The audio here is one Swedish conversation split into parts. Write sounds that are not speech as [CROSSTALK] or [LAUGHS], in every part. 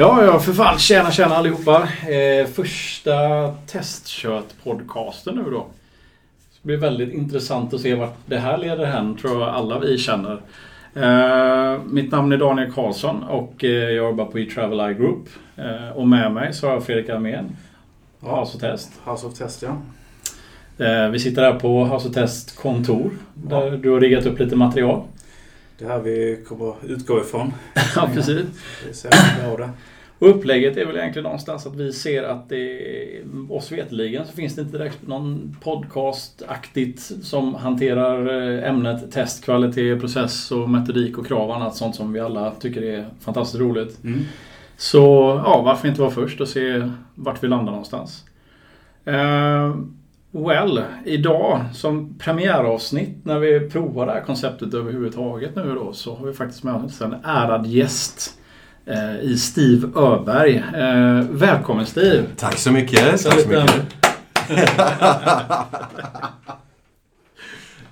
Ja, ja för fan. Tjena, tjena allihopa. Eh, första testkört-podcasten nu då. Det blir väldigt intressant att se vart det här leder hän, tror jag alla vi känner. Eh, mitt namn är Daniel Karlsson och eh, jag jobbar på eTravel Group. Eh, och med mig så har jag Fredrik Almén. Ja. House of Test. House of Test ja. Eh, vi sitter här på House of Test kontor. Där du har riggat upp lite material. Det här vi kommer utgå ifrån. [LAUGHS] ja, precis. Så det. Och upplägget är väl egentligen någonstans att vi ser att det, oss veteligen så finns det inte direkt någon podcast-aktigt som hanterar eh, ämnet test, kvalitet, process och metodik och krav och annat sånt som vi alla tycker är fantastiskt roligt. Mm. Så ja, varför inte vara först och se vart vi landar någonstans. Eh, well, idag som premiäravsnitt när vi provar det här konceptet överhuvudtaget nu då så har vi faktiskt med oss en ärad gäst eh, i Steve Öberg. Eh, välkommen Steve! Tack så mycket. Tack så mycket. [LAUGHS]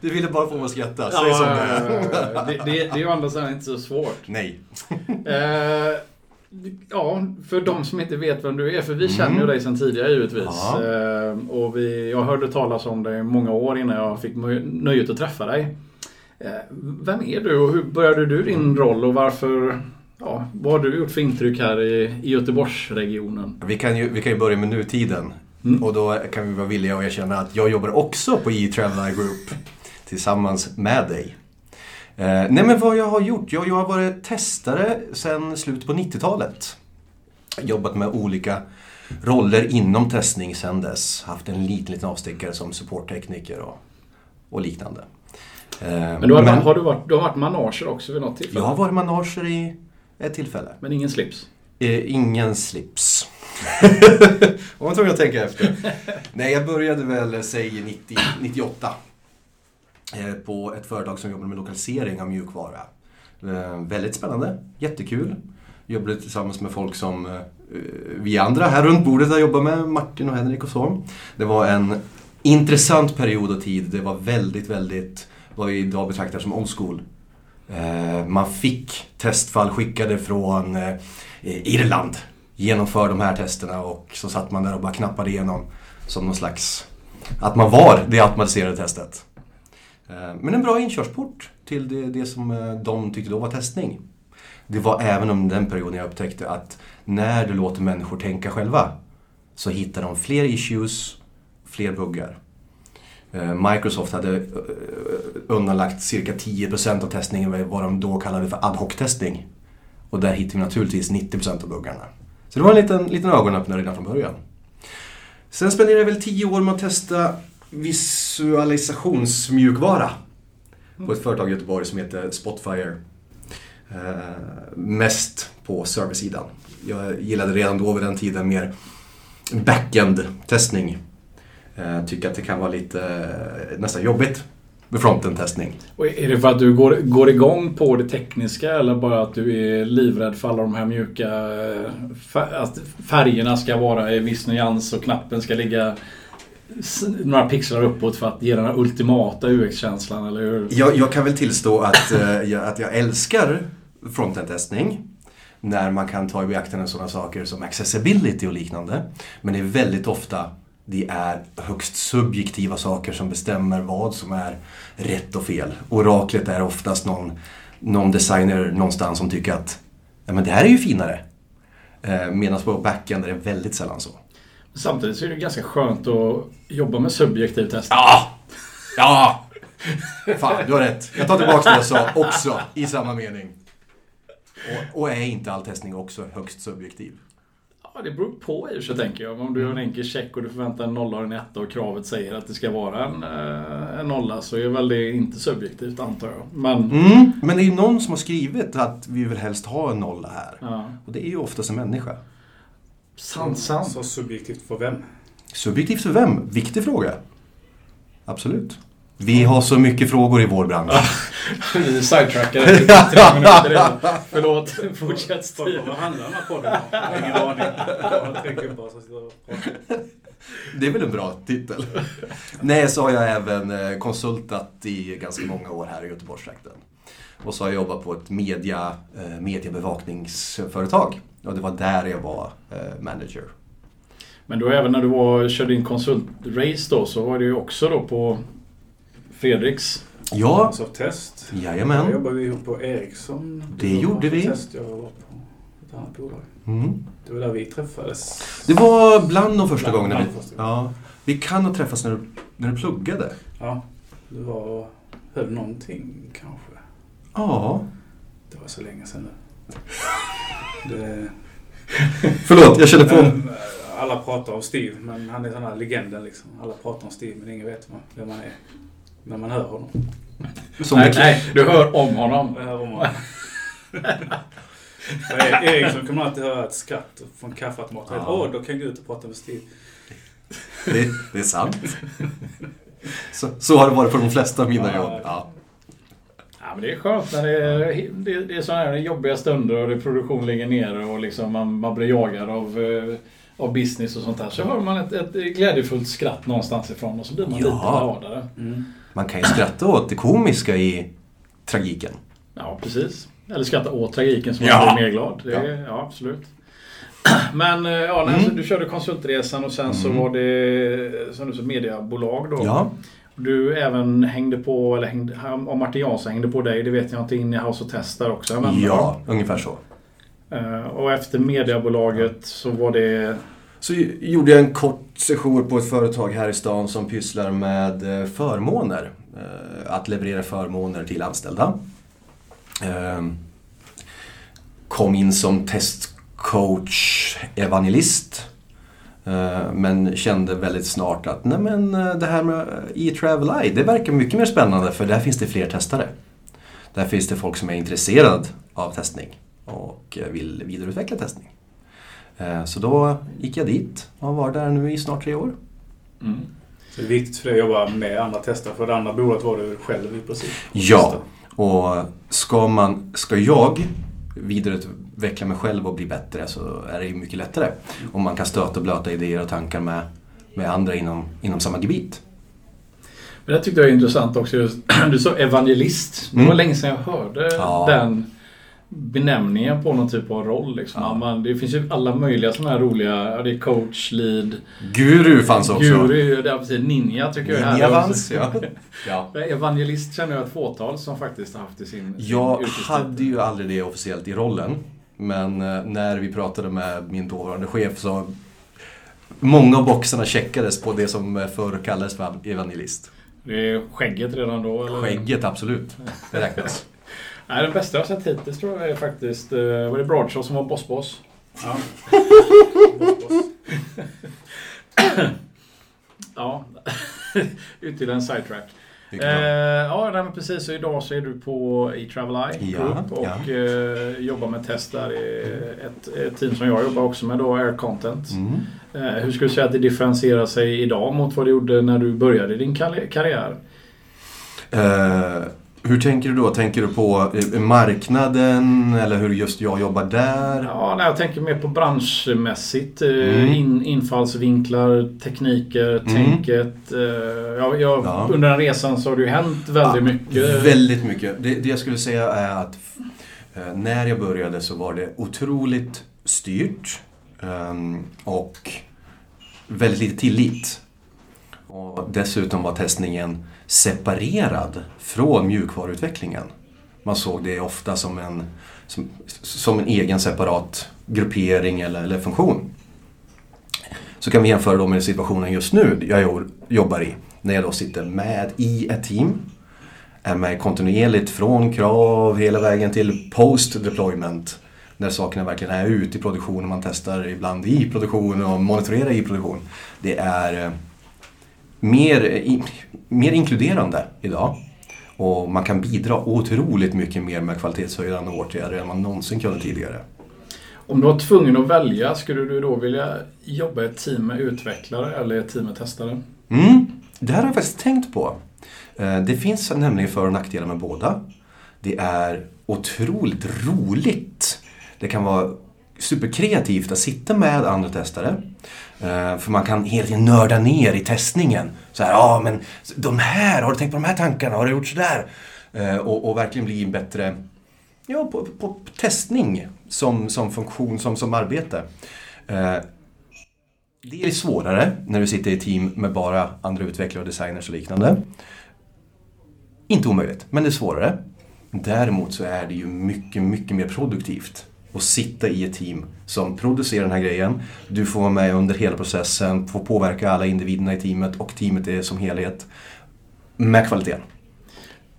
Du ville bara få mig att skratta. Säg som det är. det, det, det är ju å andra sidan inte så svårt. Nej. Eh, ja, för de som inte vet vem du är, för vi Mm. känner ju dig sedan tidigare givetvis. Ja. Eh, och vi, jag hörde talas om dig många år innan jag fick nöjet att träffa dig. Eh, vem är du och hur började du din roll och varför, ja, vad har du gjort för intryck här i, i Göteborgsregionen? Vi kan, ju, vi kan ju börja med nutiden. Mm. Och då kan vi vara villiga att erkänna att jag jobbar också på E-Travel Group tillsammans med dig. Eh, nej men vad jag har gjort? Jag, jag har varit testare sedan slutet på 90-talet. Jobbat med olika roller inom testning sedan dess. Haft en liten, liten avstickare som supporttekniker och, och liknande. Eh, Men, du har, har du varit, du har varit manager också vid något tillfälle? Jag har varit manager i ett tillfälle. Men ingen slips? Eh, ingen slips. [LAUGHS] Om man tvungen att tänka efter. [LAUGHS] Nej, jag började väl, säg 90, 98. Eh, på ett företag som jobbar med lokalisering av mjukvara. Eh, väldigt spännande, jättekul. Jobbade tillsammans med folk som eh, vi andra här runt bordet har jobbat med, Martin och Henrik och så. Det var en intressant period och tid. Det var väldigt, väldigt, vad vi idag betraktar som old school. Man fick testfall skickade från Irland. Genomför de här testerna och så satt man där och bara knappade igenom som någon slags... Att man var det automatiserade testet. Eh, men en bra inkörsport till det, det som eh, de tyckte då var testning. Det var även under den perioden jag upptäckte att när du låter människor tänka själva så hittar de fler issues, fler buggar. Eh, Microsoft hade undanlagt cirka 10% av testningen vad de då kallade för ad hoc-testning. Och där hittar vi naturligtvis 90% av buggarna. Så det var en liten, liten ögonöppnare redan från början. Sen spenderade jag väl 10 år med att testa visualisationsmjukvara på ett företag i Göteborg som heter Spotfire. Eh, mest på serversidan. Jag gillade redan då vid den tiden mer backend-testning. Eh, tycker att det kan vara lite eh, nästan jobbigt med frontend-testning. Och är det för att du går, går igång på det tekniska eller bara att du är livrädd för alla de här mjuka... Eh, fär- Att färgerna ska vara i viss nyans och knappen ska ligga några pixlar uppåt för att ge den här ultimata UX-känslan, eller hur? Jag, jag kan väl tillstå att, eh, jag, att jag älskar frontend-testning. När man kan ta i beaktande sådana saker som accessibility och liknande. Men det är väldigt ofta det är högst subjektiva saker som bestämmer vad som är rätt och fel. Oraklet är oftast någon, någon designer någonstans som tycker att ja, men det här är ju finare. Eh, Medan på backend är det väldigt sällan så. Samtidigt så är det ganska skönt att jobba med subjektiv test. Ja! Ja! Fan, du har rätt. Jag tar tillbaka det jag sa också i samma mening. Och, och är inte all testning också högst subjektiv? Ja, det beror på i sig tänker jag. Om du gör en enkel check och du förväntar en nolla och en etta och kravet säger att det ska vara en, eh, en nolla så är väl det inte subjektivt antar jag. Men... Mm, men det är ju någon som har skrivit att vi vill helst ha en nolla här. Ja. Och det är ju oftast en människa. Sant, sant. Så subjektivt för vem? Subjektivt för vem? Viktig fråga. Absolut. Vi har så mycket frågor i vår bransch. [LAUGHS] Vi sidetrackade tre minuter redan. [LAUGHS] Förlåt, fortsätt Steve. Vad handlar den här podden om? Ingen aning. Det är väl en bra titel? Nej, så har jag även eh, konsultat i ganska många år här i Göteborgstrakten. Och så har jag jobbat på ett media, eh, mediebevakningsföretag Och det var där jag var eh, manager. Men då även när du var, körde in konsultrace då så var det ju också då på Fredriks. Ja, Alltså test. Då jajamän. jobbade vi ihop på Ericsson. Det var gjorde vi. Test. Jag var på ett annat bolag. Mm. Det var där vi träffades. Det var bland de första Bland- gångerna vi... bland första gången. Ja, vi kan ha träffats när du, när du pluggade. Ja, det var... Höll någonting kanske. Ja. Det var så länge sedan nu. Det, Förlåt, jag känner på... Men, alla pratar om Steve, men han är sån här legenden liksom. Alla pratar om Steve, men ingen vet vem han är. När man hör honom. Som nej, nej, du hör om honom. Det hör om honom. [LAUGHS] Eriksson kommer alltid höra ett skratt från kaffeautomaten. Ja. Åh, då kan jag gå ut och prata med Steve. det, det är sant. Så, så har det varit på de flesta av mina Ja. jobb. Ja. Ja, men det är skönt när det är, det, det är sådana här jobbiga stunder och det produktion ligger nere och liksom man, man blir jagad av, eh, av business och sånt där. Så hör man ett, ett glädjefullt skratt någonstans ifrån och så blir man Ja. lite gladare. Man kan ju skratta åt det komiska i tragiken. Ja, precis. Eller skratta åt tragiken som Ja. man blir mer glad. Det är, ja. absolut. [CLEARS THROAT] Men eh, ja, nej, Mm. så du körde konsultresan och sen så Mm. var det som du sa, mediebolag då. Ja, Du även hängde på, eller hängde, om Martin Jansson hängde på dig, det vet jag inte, in i House of Test där också. Men, ja ungefär så. Eh, Och efter mediebolaget så var det... Så gjorde jag en kort session på ett företag här i stan som pysslar med eh, förmåner. Eh, Att leverera förmåner till anställda. Eh, Kom in som testcoach, evangelist. Eh, Men kände väldigt snart att nej men eh, det här med e-travel I, det verkar mycket mer spännande för där finns det fler testare. Där finns det folk som är intresserade av testning och eh, vill vidareutveckla testning. Så då gick jag dit och har varit där nu i snart tre år. Mm. Så det är viktigt för dig att jobba med andra testare. För det andra bolaget var du själv i princip. Ja, och ska, man, ska jag vidareutveckla mig själv och bli bättre så är det ju mycket lättare. Om man kan stöta och blöta idéer och tankar med, med andra inom, inom samma gebit. Men det tyckte jag är intressant också. Just, [CLEARS THROAT] du sa evangelist. Det var Mm. länge sedan jag hörde Ja. den benämningen på någon typ av roll. Liksom. Ja. Man, det finns ju alla möjliga sådana här roliga. Ja, det är coach, lead, Guru fanns också. guru, det är precis, ninja tycker jag är Ninja fanns, ja. [LAUGHS] ja. Evangelist känner jag ett fåtal som faktiskt har haft i sin, sin Jag yrkestitel. hade ju aldrig det officiellt i rollen. Men eh, när vi pratade med min dåvarande chef så Många av boxarna checkades på det som eh, förr kallades för evangelist. Det är skägget redan då? Eller? Skägget, absolut. Det räknas. [LAUGHS] Nej, den bästa jag har sett hittills tror jag är faktiskt... eh, Var det Bradshaw som var boss-boss? Ja. [LAUGHS] Ja. [LAUGHS] Ytterligare en sidetrack. Eh, ja, nej, precis. Så idag så är du på e-Travel Eye Ja, och ja. eh, jobbar med test där. i Ett, ett team som jag jobbar också med då, Air Content. Mm. Eh, hur skulle du säga att det differentierar sig idag mot vad det gjorde när du började din karri- karriär? Hur tänker du då? Tänker du på eh, marknaden eller hur just jag jobbar där? Ja, nej, jag tänker mer på branschmässigt. eh, Mm. In, infallsvinklar, tekniker, tänket. eh, Jag, jag, Ja. Under den resan så har det ju hänt väldigt Ja, mycket. Väldigt mycket. Det, det jag skulle säga är att när jag började så var det otroligt styrt ehm, och väldigt lite tillit. Och dessutom var testningen separerad från mjukvaruutvecklingen. Man såg det ofta som en, som, som en egen separat gruppering eller, eller funktion. Så kan vi jämföra då med situationen just nu jag jobbar i. När jag då sitter med i ett team. Är med kontinuerligt från krav hela vägen till post deployment. När sakerna verkligen är ute i produktion och man testar ibland i produktion och monitorerar i produktion. Det är eh, mer, mer inkluderande idag. Och man kan bidra otroligt mycket mer med kvalitetshöjande åtgärder än man någonsin kunde tidigare. Om du var tvungen att välja, skulle du då vilja jobba i ett team med utvecklare eller ett team med testare? Mm, det här har jag faktiskt tänkt på. Eh, Det finns nämligen för och nackdelar med båda. Det är otroligt roligt. Det kan vara superkreativt att sitta med andra testare. Eh, för man kan hela tiden nörda ner i testningen. Så här, ja men de här, har du tänkt på de här tankarna? Har du gjort sådär? Eh, och, och verkligen bli en bättre ja, på, på testning. som, som funktion, som, som arbete. Eh, det är svårare när du sitter i team med bara andra utvecklare och designers och liknande. Inte omöjligt, men det är svårare. Däremot så är det ju mycket, mycket mer produktivt att sitta i ett team som producerar den här grejen. Du får vara med under hela processen, får påverka alla individerna i teamet och teamet är som helhet. Med kvaliteten.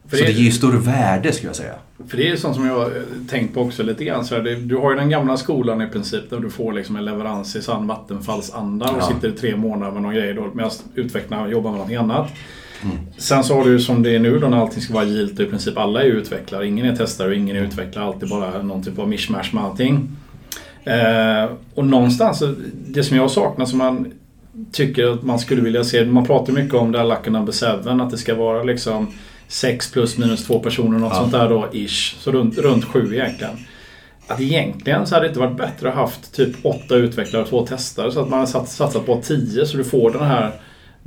För så det- det ger större värde skulle jag säga. För det är sånt som jag har tänkt på också lite grann. Så här, du har ju den gamla skolan i princip där du får liksom en leverans i sann vattenfallsanda och Ja. sitter i tre månader med någon grej medan utvecklarna jobbar med någonting annat. Mm. Sen så har du ju som det är nu då när allting ska vara agilt och i princip alla är utvecklare. Ingen är testare och ingen är utvecklare. Alltid bara någon typ av mishmash med allting. Eh, och någonstans, det som jag saknar som man tycker att man skulle vilja se. Man pratar mycket om det här Lucky Number 7. Att det ska vara liksom 6 plus minus 2 personer. Något Ja. sånt där då ish. Så runt, runt 7 egentligen. Att egentligen så hade det inte varit bättre att ha haft typ 8 utvecklare och 2 testare. Så att man hade sats- satsat på 10 så du får den här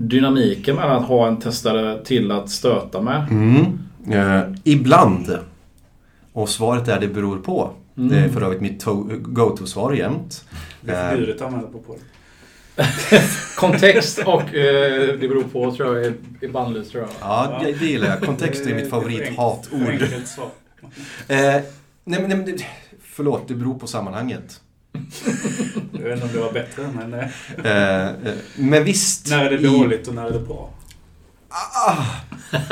dynamiken mellan att ha en testare till att stöta med. Mm. Eh, ibland. Och svaret är det beror på. Mm. Det är för övrigt mitt to- go-to-svar jämt. Det är förbjudet att använda på podd. [LAUGHS] Kontext och eh, det beror på tror jag är, bannlyst tror jag. Ja, det, det gillar jag. Kontext är Det mitt favorithatord. Eh, nej, men, nej, men det, förlåt, det beror på sammanhanget. [LAUGHS] Jag vet inte om det var bättre, men eh, Eh, eh, men visst. när är det i- dåligt och när är det bra? Ah, [LAUGHS]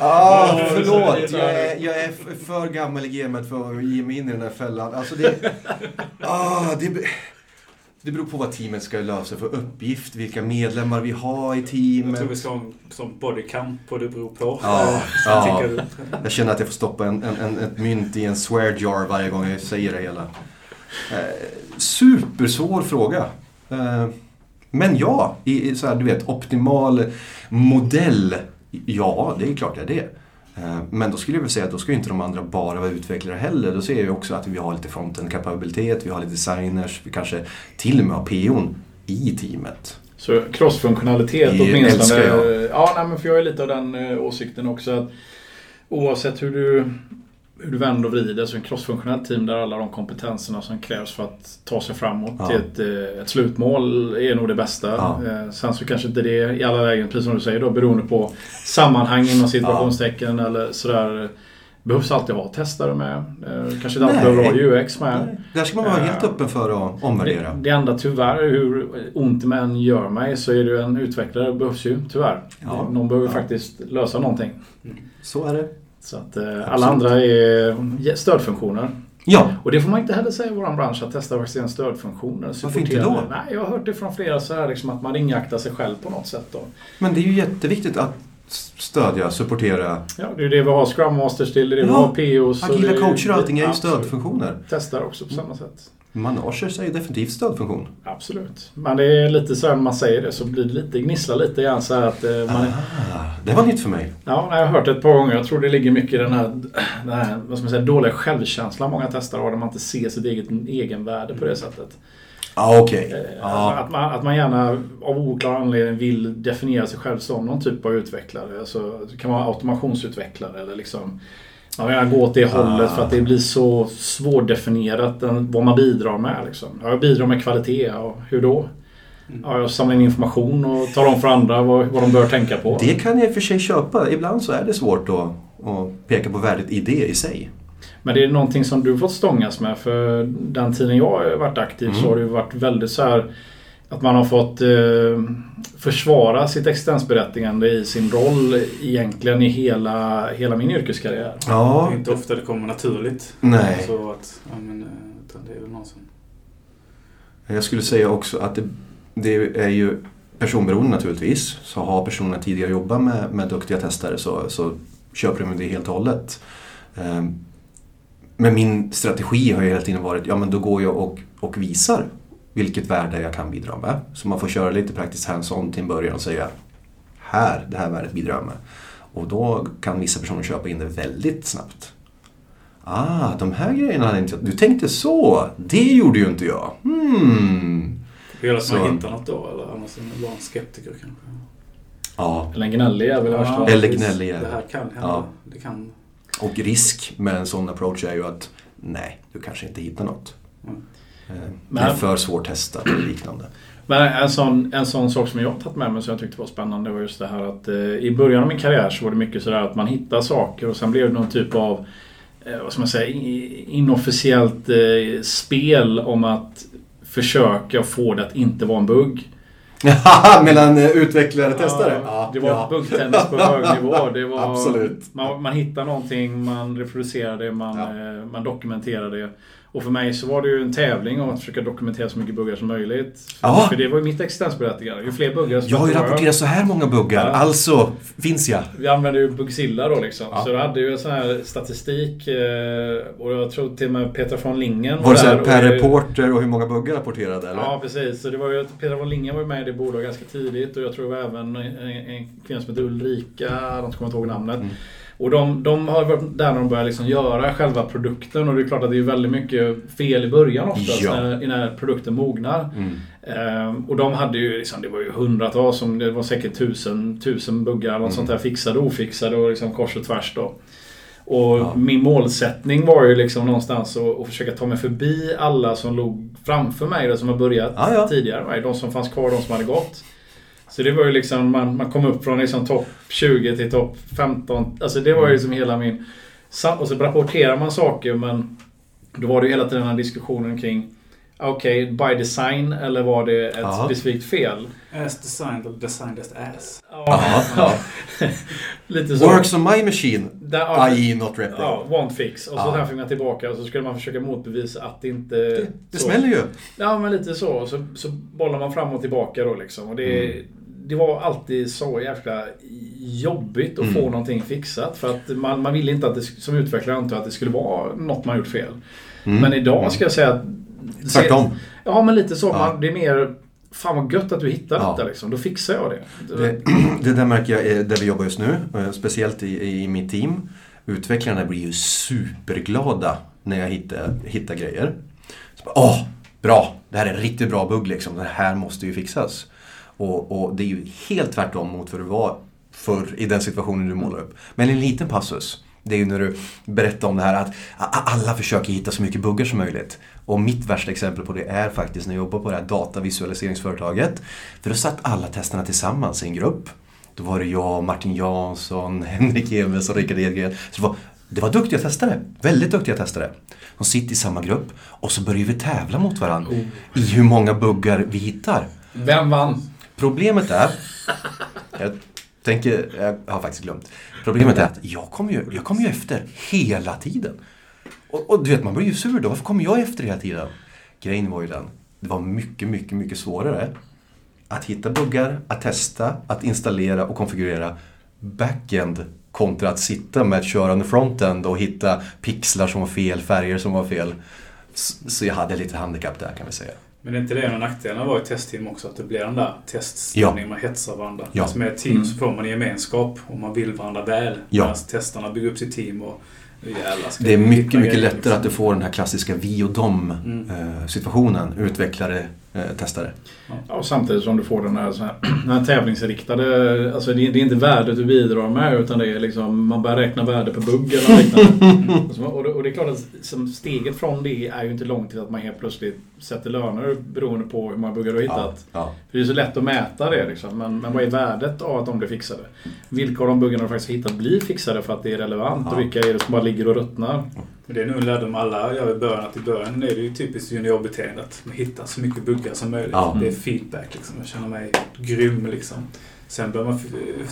ah, förlåt. Jag är, jag är för gammal i gamet för att ge mig in i den här fällan. Alltså det, [LAUGHS] ah, det, det beror på vad teamet ska lösa för uppgift, vilka medlemmar vi har i Jag tror vi teamet. ska ha en som bodycamp och det beror på. Ja, [LAUGHS] ja. Jag känner att jag får stoppa en, en, en, ett mynt i en swear jar varje gång jag säger det hela. Eh, supersvår fråga. Eh, men ja, i, så här, du vet, optimal modell. Ja, det är klart det är det. Eh, Men då skulle jag väl säga att då ska ju inte de andra bara vara utvecklare heller. Då ser jag ju också att vi har lite frontend kapabilitet, vi har lite designers, vi kanske till och med har PO'n i teamet. Så crossfunktionalitet åtminstone. jag. Ja, nej, men för jag är lite av den åsikten också. Att oavsett hur du, hur du vänder och vrider så ett crossfunktionellt team där alla de kompetenserna som krävs för att ta sig framåt Ja. till ett, eh, ett slutmål är nog det bästa. Ja. Eh, Sen så kanske inte det i alla lägen, precis som du säger då, beroende på sammanhang inom situationstecken eller sådär. Behövs alltid ha testare med. Eh, Kanske inte alltid Nej. behöver ha UX med. Där ska man vara helt öppen för att omvärdera. Det, det enda tyvärr, hur ont än gör mig, så är det ju en utvecklare behövs ju tyvärr. Ja. Någon behöver Ja. faktiskt lösa någonting. Så är det. Så att eh, alla andra är stödfunktioner. Ja, Och det får man inte heller säga i vår bransch att testa faktiskt är en stödfunktion. eller Varför inte då? Nej, jag har hört det från flera så här liksom att man ringaktar sig själv på något sätt. Då. men det är ju jätteviktigt att stödja, supportera. Ja, det är det vi har Scrum Masters till, det är det vi Ja, har POs. och Agila coacher och allting är ju stödfunktioner. Testar också på samma sätt. Managers är ju definitivt stödfunktion. Absolut. Men det är lite så här när man säger det så blir det lite gnisslar lite grann så här att eh, man Ah, det var nytt för mig. Ja, jag har hört det ett par gånger. Jag tror det ligger mycket i den här, den här vad ska man säga, dåliga självkänslan många testare har. Där man inte ser sitt eget egenvärde på det sättet. Ja, okej. Eh, Ja. Att, man, att man gärna av oklar anledning vill definiera sig själv som någon typ av utvecklare. Alltså, det kan vara automationsutvecklare eller liksom man vill gärna gå åt det hållet Ah. för att det blir så svårdefinierat vad man bidrar med. Liksom. Ja, jag bidrar med kvalitet. Och hur då? Ja, jag samlar in information och talar om för andra vad, vad de bör tänka på. Det kan jag i och för sig köpa. Ibland så är det svårt att, att peka på värdet i det i sig. Men det är någonting som du fått stångas med för den tiden jag har varit aktiv Mm. så har det varit väldigt så här att man har fått eh, försvara sitt existensberättigande i sin roll egentligen i hela, hela min yrkeskarriär. Det Ja, är inte ofta det kommer naturligt. nej. Så att, ja, men, eh, utan det är väl någon som... Jag skulle säga också att det, det är ju personberoende naturligtvis. Så har personerna tidigare jobbat med, med duktiga testare så, så köper de det helt och hållet. Ehm, Men min strategi har ju hela tiden varit, ja men då går jag och, och visar vilket värde jag kan bidra med. Så man får köra lite praktiskt hands-on till en början och säga, här, det här värdet bidrar jag med. Och då kan vissa personer köpa in det väldigt snabbt. Ah, de här grejerna hade inte jag... Du tänkte så! Det gjorde ju inte jag. Hmm. Det gäller att man Så- hittar något då, eller annars är man bara en skeptiker kanske. Ja, Eller en gnällig är väl Ja. Eller gnällig. Det här kan hända. Ja. Det kan... och risk med en sån approach är ju att nej, du kanske inte hittar något. Mm. Eh, Men- är för svårtestat och liknande. Men en sån, en sån sak som jag har tagit med mig som jag tyckte var spännande var just det här att eh, i början av min karriär så var det mycket sådär att man hittar saker och sen blev det någon typ av eh, vad ska man säga, inofficiellt eh, spel om att försöka få det att inte vara en bugg. [LAUGHS] Mellan eh, utvecklare och testare? Ja, det var buggtennis på hög nivå. Det [LAUGHS] var, Absolut. Man, man hittar någonting, man reproducerar det, man, Ja. eh, man dokumenterar det. Och för mig så var det ju en tävling om att försöka dokumentera så mycket buggar som möjligt. Ja. För det var ju mitt existensberättigande. Ju fler buggar Jag har ju rapporterat så här många buggar, Ja. alltså finns jag. Vi använde ju Bugzilla då liksom. Ja. Så jag hade ju en sån här statistik. eh, Och jag tror till och med Petra von Lingen Var det där per och- reporter och hur många buggar rapporterade? Eller? Ja precis. Så det var ju, Petra von Lingen var ju med i det bolaget ganska tidigt. Och jag tror även en, en kvinna som heter Ulrika, de kommer inte ihåg namnet. Mm. Och de, de har varit där när de börjar liksom göra själva produkten. Och det är klart att det är väldigt mycket fel i början oftast Ja. när, när produkten mognar. Mm. Ehm, och de hade ju liksom, det var ju hundratals, som, det var säkert tusen, tusen buggar, något Mm. sånt där fixade och ofixade och liksom kors och tvärs då. Och Ja. min målsättning var ju liksom någonstans att, att försöka ta mig förbi alla som låg framför mig, då, som har börjat Ja, ja. tidigare. De som fanns kvar, de som hade gått. Så det var ju liksom, man, man kom upp från liksom topp 20 till topp 15. Alltså det var ju liksom hela min... Och så rapporterar man saker men då var det ju hela tiden den här diskussionen kring Okej, by design eller var det ett Ja. specifikt fel? As designed or designed as ass. Ja. [LAUGHS] Lite så. Works on my machine, Där, i.e. not repping. ja, won't fix. Och så Ja. fick man tillbaka och så skulle man försöka motbevisa att det inte... Det, det smäller ju. Ja, men lite så. Så, så bollar man fram och tillbaka då liksom. Och det, Mm. Det var alltid så jäkla jobbigt att Mm. få någonting fixat. För att man, man ville inte att det, som utvecklare anta att det skulle vara något man gjort fel. Mm. Men idag ska jag säga att... Tvärtom. Ja, men lite så. Ja. Man, det är mer... Fan vad gött att du hittar Ja. detta liksom. Då fixar jag det. Det, [CLEARS THROAT] det där märker jag där vi jobbar just nu, eh, speciellt i, i mitt team. Utvecklarna blir ju superglada när jag hittar, hittar grejer. Så bara, Åh, bra! Det här är en riktigt bra bugg liksom. Det här måste ju fixas. Och, och det är ju helt tvärtom mot vad det var förr i den situationen du målar upp. Men en liten passus. Det är ju när du berättar om det här att alla försöker hitta så mycket buggar som möjligt. Och mitt värsta exempel på det är faktiskt när jag jobbar på det här datavisualiseringsföretaget. För då satt alla testarna tillsammans i en grupp. Då var det jag, Martin Jansson, [LAUGHS] Henrik Eves och Rickard Edgren. Så det var, det var duktiga testare. Väldigt duktiga testare. De sitter i samma grupp och så börjar vi tävla mot varandra Oh. i hur många buggar vi hittar. Vem vann? Problemet är... Jag tänker... Jag har faktiskt glömt. Problemet är att jag kommer ju, jag kommer ju efter hela tiden. Och, och du vet, man blir ju sur då. Varför kommer jag efter hela tiden? Grejen var ju den. Det var mycket, mycket, mycket svårare att hitta buggar, att testa, att installera och konfigurera backend kontra att sitta med ett körande frontend och hitta pixlar som var fel, färger som var fel. Så så jag hade lite handikapp där kan vi säga. Men är inte det en av nackdelarna vara i testteam också? Att det blir den där teststämningen, man hetsar varandra. Ja. Alltså med ett team Mm. så får man gemenskap och man vill varandra väl. Ja. Medan testarna bygger upp sitt team och jävlar Det är mycket, mycket grejer, lättare liksom. att du får den här klassiska vi och dom Mm. eh, situationen. Utvecklare, testare. Ja, och samtidigt som du får den här, så här, [CLEARS THROAT] den här tävlingsriktade... Alltså det är, det är inte värdet du bidrar med utan det är liksom man börjar räkna värde per bugg eller liknande. [LAUGHS] Och så- och, det, och det är klart att som steget från det är ju inte långt till att man helt plötsligt sätter löner beroende på hur många buggar du har hittat. Ja. För det är så lätt att mäta det liksom. Men, men vad är värdet av att de blir fixade? Vilka av de buggarna du faktiskt hittat blir fixade för att det är relevant? Ja. Och vilka är det som bara ligger och ruttnar? Men det är nog en lärdom alla gör i början. Att i början är det ju typiskt juniorbeteendet. Man hittar så mycket buggar som möjligt. Ja. Det är feedback liksom. Jag känner mig grym liksom. Sen bör man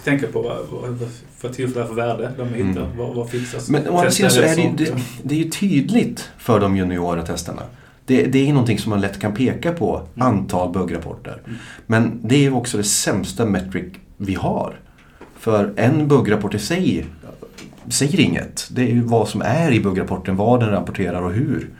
tänka på vad, vad, vad för tillfälle för värde de hittar. Mm. Vad, vad fixas? Men å andra sidan så är det, ju, det, det är ju tydligt för de juniora testarna. Det, det är någonting som man lätt kan peka på, Mm. antal buggrapporter. Mm. Men det är ju också det sämsta metric vi har. För en buggrapport i sig säger inget. Det är ju vad som är i buggrapporten, vad den rapporterar och hur.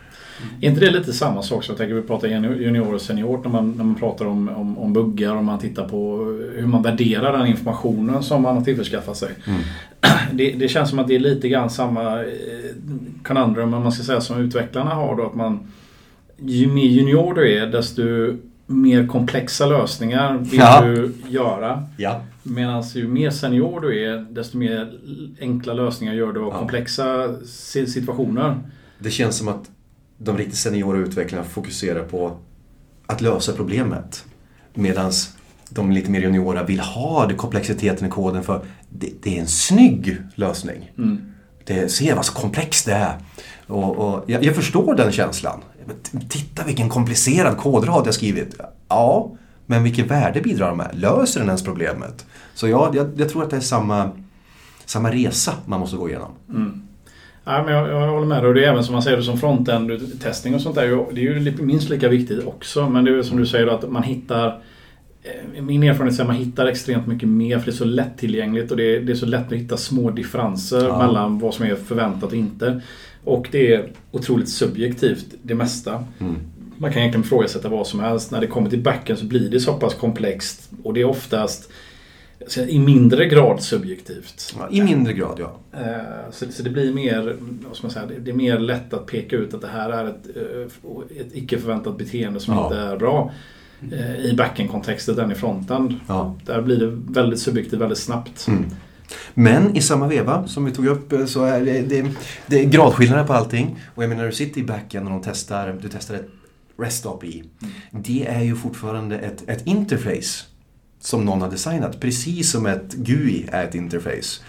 Är inte det lite samma sak som jag tänker vi pratar junior och senior när man, när man pratar om, om, om buggar och man tittar på hur man värderar den informationen som man har tillförskaffat sig. Mm. [CLEARS THROAT] Det, det känns som att det är lite grann samma eh, conundrum om man ska säga som utvecklarna har då att man ju mer junior du är desto mer komplexa lösningar vill Ja. du göra. Ja. Medan ju mer senior du är desto mer enkla lösningar gör du av Ja. komplexa si- situationer. Det känns som att de riktigt seniora utvecklarna fokuserar på att lösa problemet. Medan de lite mer juniora vill ha det komplexiteten i koden för det, det är en snygg lösning. Mm. Det, se vad så komplext det är. Och, och jag, jag förstår den känslan. Titta vilken komplicerad kodrad jag skrivit. Ja, men vilket värde bidrar de med? Löser den ens problemet? Så ja, jag, jag tror att det är samma, samma resa man måste gå igenom. Mm. Ja, men jag, jag håller med dig. Och det är även som man säger som frontend-testning och sånt där. Det är ju minst lika viktigt också. Men det är som du säger då, att man hittar eh, min erfarenhet är att man hittar extremt mycket mer för det är så lättillgängligt och det är, det är så lätt att hitta små differenser Ja. mellan vad som är förväntat och inte. Och det är otroligt subjektivt, det mesta. Mm. Man kan egentligen ifrågasätta vad som helst. När det kommer till backen så blir det så pass komplext och det är oftast i mindre grad subjektivt. Ja, I mindre grad, ja. Eh, Så, så det blir mer, vad ska man säga, det- är mer lätt att peka ut att det här är ett, eh, ett icke förväntat beteende som Ja. inte är bra eh, i backend-kontextet än i fronten. ja. Där blir det väldigt subjektivt väldigt snabbt. Mm. Men i samma veva som vi tog upp eh, så är det, det, det är gradskillnader på allting. Och jag menar, när du sitter i backen och de testar, du testar ett REST API. Det är ju fortfarande ett, ett interface som någon har designat. Precis som ett GUI är ett interface.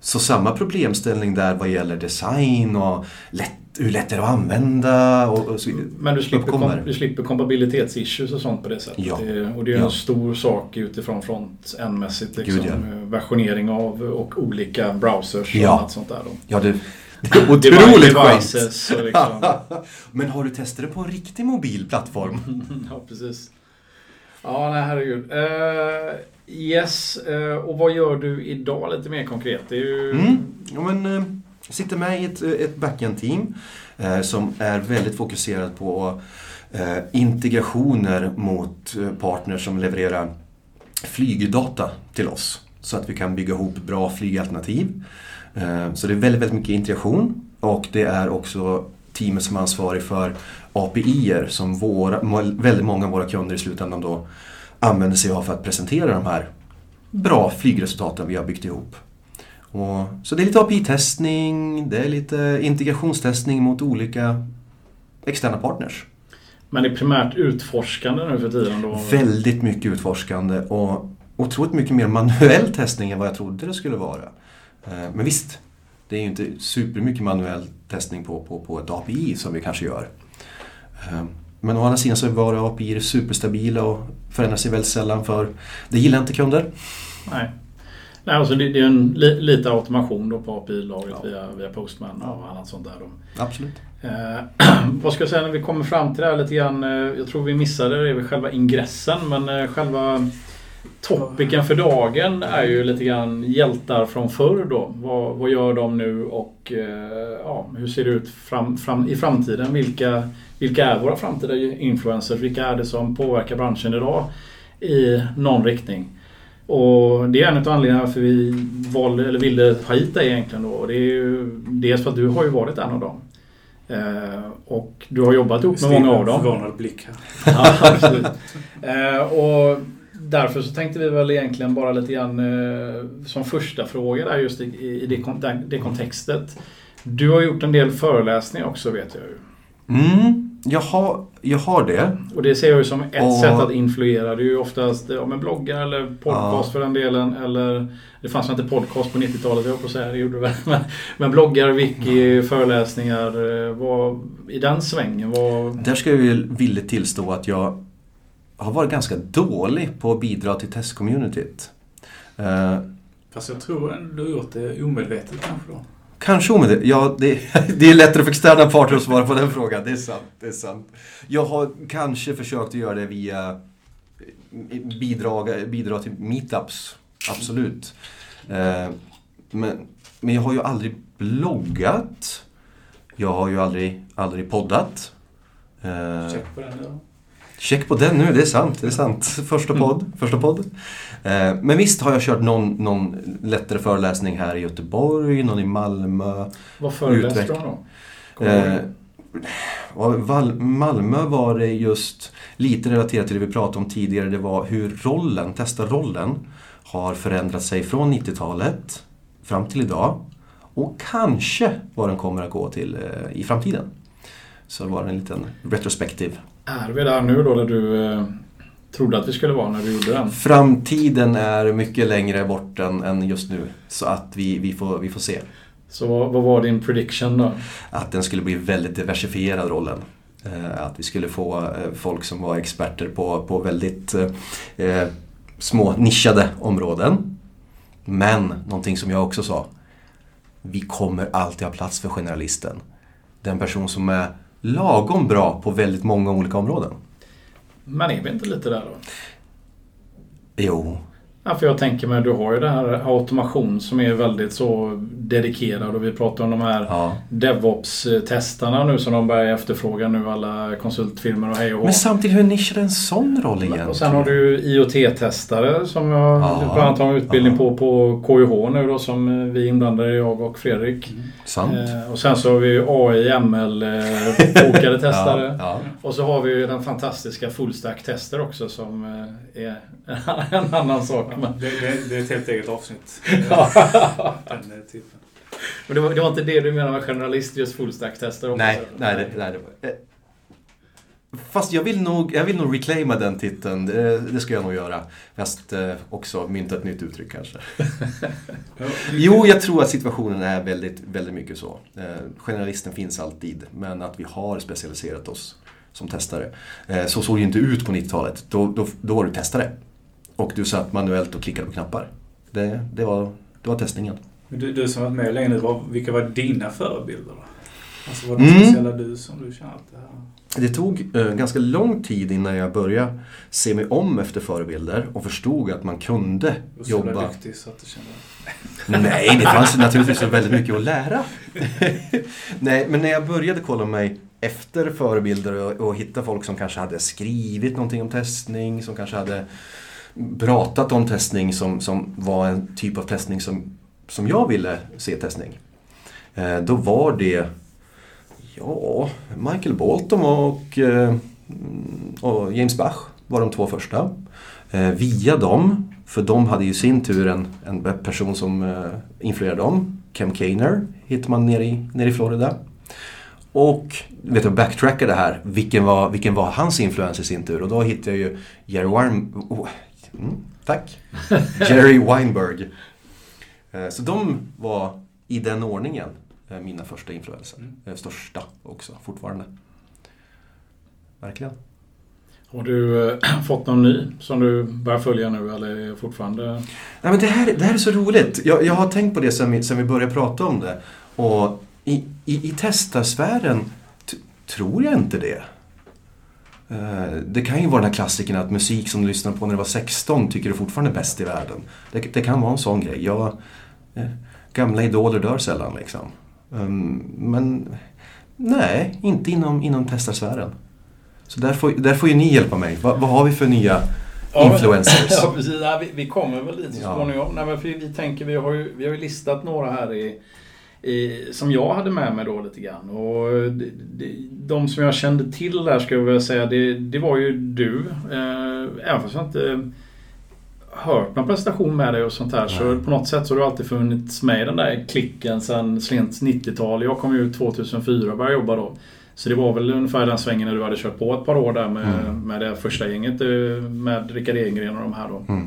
Så samma problemställning där vad gäller design och lätt, hur lätt är det att använda och, och så vidare. Men du slipper, kom, du slipper kompabilitetsissues och sånt på det sättet. Ja. Det, och det är Ja. en stor sak utifrån front-end-mässigt. Liksom, ja. Versionering av och olika browsers och Ja. annat sånt där. Då. Ja, det, [LAUGHS] det är otroligt skönt. liksom. [LAUGHS] Men har du testat det på en riktig mobil plattform? [LAUGHS] ja, precis. Ja, nej herregud. Uh, yes, uh, och vad gör du idag lite mer konkret? Det är ju... Mm. Ja, men, uh, jag sitter med i ett, ett backend-team som är väldigt fokuserat på integrationer mot partners som levererar flygdata till oss. Så att vi kan bygga ihop bra flygalternativ. Så det är väldigt, väldigt mycket integration och det är också teamet som är ansvarig för API-er som våra, väldigt många av våra kunder i slutändan då använder sig av för att presentera de här bra flygresultaten vi har byggt ihop. Och, så det är lite API-testning, det är lite integrationstestning mot olika externa partners. Men det är primärt utforskande nu för tiden då? Väldigt mycket utforskande och otroligt mycket mer manuell testning än vad jag trodde det skulle vara. Eh, Men visst, det är ju inte supermycket manuell testning på, på, på ett API som vi kanske gör. Eh, Men å andra sidan så är våra API superstabila och förändrar sig väldigt sällan för det gillar inte kunder. Nej. Nej, alltså det, det är en li, lite automation då på API-lagret Ja. via, via Postman och annat sånt där. Då. Absolut. Eh, [CLEARS THROAT] vad ska jag säga när vi kommer fram till det här lite grann. Eh, jag tror vi missade det, är väl själva ingressen men eh, själva topicen för dagen är ju lite grann hjältar från förr då. Vad, vad gör de nu och eh, ja, hur ser det ut fram, fram, i framtiden? Vilka, vilka är våra framtida influencers? Vilka är det som påverkar branschen idag i någon riktning? Och det är en av anledningarna varför vi valde, eller ville ha hit dig egentligen då. Och Det är ju dels för att du har ju varit en av dem. Eh, och du har jobbat ihop med många av dem. Förvånad blick här. Ja, absolut. [LAUGHS] Eh, och därför så tänkte vi väl egentligen bara lite grann eh, som första fråga där just i, i det, det kontextet. Du har gjort en del föreläsningar också vet jag ju. Mm, jag, har, jag har det. Och det ser jag ju som ett Och- sätt att influera. Det är ju oftast ja, med bloggar eller podcast Ja. för den delen. Eller, det fanns väl inte podcast på 90-talet, jag på att säga. Det gjorde det väl. Men, [LAUGHS] men bloggar, wiki, föreläsningar. eh, Vad, I den svängen, vad... Där ska jag ju villigt tillstå att jag har varit ganska dålig på att bidra till testcommunityt. Eh, Fast jag tror ändå du har gjort det omedvetet kanske då. kanske omedvetet. Ja, det, [LAUGHS] det är lättare för externa parter att svara på den frågan. Det är sant. Det är sant. Jag har kanske försökt att göra det via bidrag, bidra till meetups. Absolut. Eh, men, men jag har ju aldrig bloggat. Jag har ju aldrig, aldrig poddat. Eh, Check på den då. Check på den nu, det är sant. Det är sant. Första podd. Första podd. Eh, men visst har jag kört någon, någon lättare föreläsning här i Göteborg, någon i Malmö. Vad föreläste du om då? Eh, Malmö var det just lite relaterat till det vi pratade om tidigare. Det var hur rollen, testarrollen, har förändrat sig från 90-talet fram till idag. Och kanske vad den kommer att gå till eh, i framtiden. Så det var en liten retrospektiv. Är vi där nu då där du eh, trodde att vi skulle vara när du gjorde den? Framtiden är mycket längre bort än, än just nu. Så att vi, vi, får, vi får se. Så vad, var din prediction då? Att den skulle bli väldigt diversifierad rollen. Eh, Att vi skulle få eh, folk som var experter på, på väldigt eh, eh, små nischade områden. Men någonting som jag också sa. Vi kommer alltid ha plats för generalisten. Den person som är lagom bra på väldigt många olika områden. Men är vi inte lite där då? Jo, Ja, för jag tänker mig, du har ju det här automation som är väldigt så dedikerad och vi pratar om de här ja. DevOps-testarna nu som de börjar efterfråga nu alla konsultfirmor och hej och. Men samtidigt, hur nischad är en sån roll egentligen? Och sen har du ju IoT-testare som jag Ja. bland annat har en utbildning Ja. på på KIH nu då som vi inblandade jag och Fredrik. Sant. Eh, och sen så har vi AI, ML, eh, bokade testare. [LAUGHS] Ja, ja. Och så har vi ju den fantastiska fullstack-tester också som eh, är [LAUGHS] en annan sak. Men, Det, det, det är ett helt eget avsnitt. [LAUGHS] Ja. Den eh, typen. men det, var, det var inte det du menade med generalist, just fullstack-tester också? Nej, nej, det, nej det var... eh, Fast jag vill nog, jag vill nog reclaima den titeln. Det, det ska jag nog göra. Fast eh, också mynta ett nytt uttryck kanske. [LAUGHS] Jo, jag tror att situationen är väldigt, väldigt mycket så. Eh, generalisten finns alltid, men att vi har specialiserat oss som testare. Eh, så såg det inte ut på 90-talet. Då, då, då var du testare. Och du satt manuellt och klickade på knappar. Det, det, var, det var testningen. Men du, du som varit med länge nu, vilka var dina förebilder då? Alltså var det Mm. speciella du som du känner att det här... Det tog eh, ganska lång tid innan jag började se mig om efter förebilder och förstod att man kunde var så jobba... duktig så att du kände... Nej, det fanns [LAUGHS] naturligtvis väldigt mycket att lära. [LAUGHS] Nej, men när jag började kolla mig efter förebilder och, och hitta folk som kanske hade skrivit någonting om testning, som kanske hade pratat om testning som, som var en typ av testning som, som jag ville se testning. Eh, då var det ja, Michael Bolton och, eh, och James Bach var de två första. Eh, via dem, för de hade ju sin tur en, en person som eh, influerade dem. Kem Kaner hittar man nere i, nere i Florida. Och vet du, backtracka det här. Vilken var, vilken var hans influens i sin tur? Och då hittade jag ju Jerry Warm... Mm, tack! [LAUGHS] Jerry Weinberg. Eh, Så de var i den ordningen eh, mina första influenser. Mm. Eh, Största också, fortfarande. Verkligen. Har du eh, [CLEARS THROAT] fått någon ny som du börjar följa nu eller är fortfarande? Nej, men det, här, det här är så roligt. Jag, jag har tänkt på det sen vi, sen vi började prata om det. Och i, i, i testarsfären tror jag inte det. Eh, Det kan ju vara den här klassikern att musik som du lyssnade på när du var 16 tycker du fortfarande är bäst i världen. Det, det kan vara en sån grej. Jag, eh, gamla idoler dör sällan liksom. Um, Men nej, inte inom, inom testarsfären. Så där får, där får ju ni hjälpa mig. Vad, vad har vi för nya influencers? [LAUGHS] Ja, precis. Ja, vi, vi kommer väl dit så Ja. småningom. Nej, men för vi tänker, vi har ju, vi har ju listat några här i, som jag hade med mig då lite grann. Och de, som jag kände till där ska jag väl säga, det, det var ju du. Eh, även fast jag inte hört någon presentation med dig och sånt här så på något sätt så har du alltid funnits med i den där klicken sen sent 90-tal. Jag kom ju ut 2004 och började jobba då. Så det var väl ungefär den svängen när du hade kört på ett par år där med, Mm. med det första gänget eh, med Rickard Engren och de här då. Mm.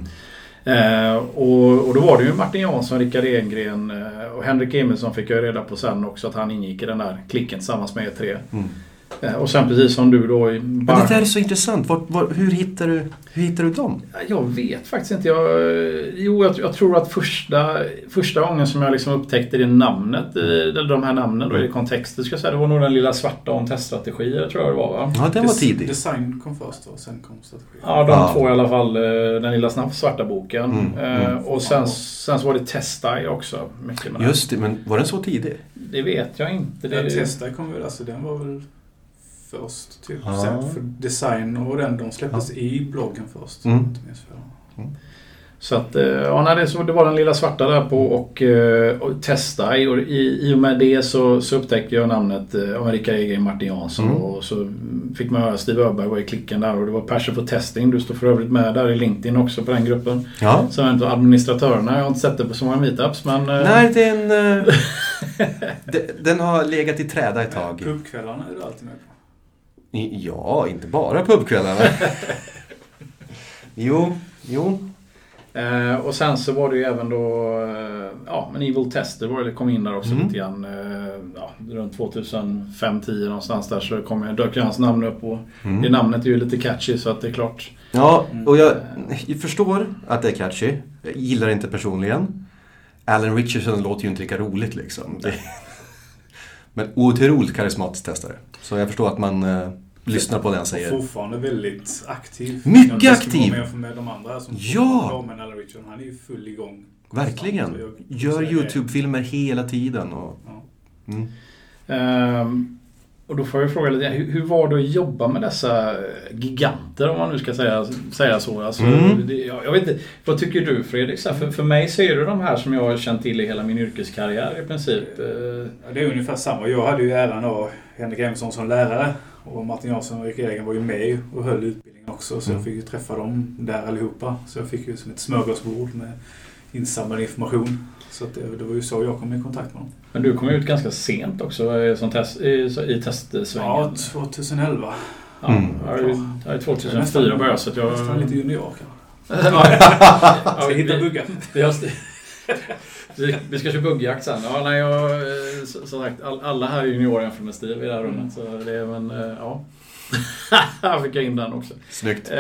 Eh, och, och då var det ju Martin Jansson, Rickard Engren eh, och Henrik Emilsson fick jag reda på sen också att han ingick i den där klicken tillsammans med er tre. Mm. Eh, och sen precis som du då i Men Bar- det där är så intressant. Var, var, hur, hittar du, hur hittar du dem? Jag vet faktiskt inte. Jag, jo, jag, jag tror att första, första gången som jag liksom upptäckte det namnet, eh, eller de här namnen då, i kontexten, ska jag säga, det var nog den lilla svarta om teststrategier, tror jag det var va? Ja, den var tidig. Design kom först och sen kom strategi. Ja, de Ja. två i alla fall. eh, Den lilla snabb- svarta boken. Mm, Eh, mm. Och sen, sen så var det Testai också. Mycket med. Just det, men var den så tidig? det vet jag inte. Det, Den testade kom väl, alltså den var väl först typ. Ja. Sen för design och den, de släpptes i bloggen först. Mm. För. Så att, eh, ja, nej, det, så det var den lilla svarta där på och, eh, och testa. I, och i, I och med det så, så upptäckte jag namnet eh, Rickard Martin Jansson. Mm. Och så fick man höra Steve Öberg var i klicken där och det var Passion for Testing. Du står för övrigt med där i LinkedIn också på den gruppen. Ja. Som en av administratörerna. Jag har inte sett det på så många meetups men... eh, Nej, den, eh, [LAUGHS] de- den har legat i träda ett tag. Pubkvällarna är du alltid med på. Ja, inte bara pubkvällarna. jo, jo. Eh, och sen så var det ju även då, eh, ja men Evil Tester var det, kom in där också Mm. lite grann. Eh, ja, runt 2005-10 någonstans där så kom, jag- dök ju hans namn upp och det Mm. namnet är ju lite catchy så att det är klart. Ja, och jag, jag förstår att det är catchy. Jag gillar det inte personligen. Alan Richardson låter ju inte lika roligt liksom. Det, men otroligt karismatisk testare. Så jag förstår att man eh, lyssnar på det han Och säger. fortfarande väldigt aktiv. Mycket aktiv. Jämför med de andra som Ja! Men Alan Richardson, han är ju full igång. Verkligen. Jag- Gör YouTube-filmer hela tiden. Och, Ja. mm. Ehm, och då får jag fråga lite, hur, hur var det att jobba med dessa giganter om man nu ska säga, säga så? Alltså, Mm. det, jag, jag vet inte, vad tycker du Fredrik? Så här, för, för mig så är det de här som jag har känt till i hela min yrkeskarriär i princip. Eh, Ja, det är ungefär samma. Jag hade ju äran av Henrik Emilsson som lärare. Och Martin Jansson och Erik Egen var ju med och höll utbildningen också. Så Mm. jag fick ju träffa dem där allihopa. Så jag fick ju som ett smörgåsbord med insamlad information. Så att det, det var ju så jag kom i kontakt med dem. Men du kom ut ganska sent också som test, i, i testsvängen. Ja, 2011. Ja, Mm. ju- jag är 2004 började så att jag... Nästan lite junior kanske. [LAUGHS] ja, Ska hitta buggar. Vi, ska köra buggjakt sen. Ja, nej, jag, eh, så- som sagt, all, alla här är juniorer jämfört med Steve i det här rummet. Så det är men, eh, ja. Här [LAUGHS] fick jag in den också. Snyggt. Eh,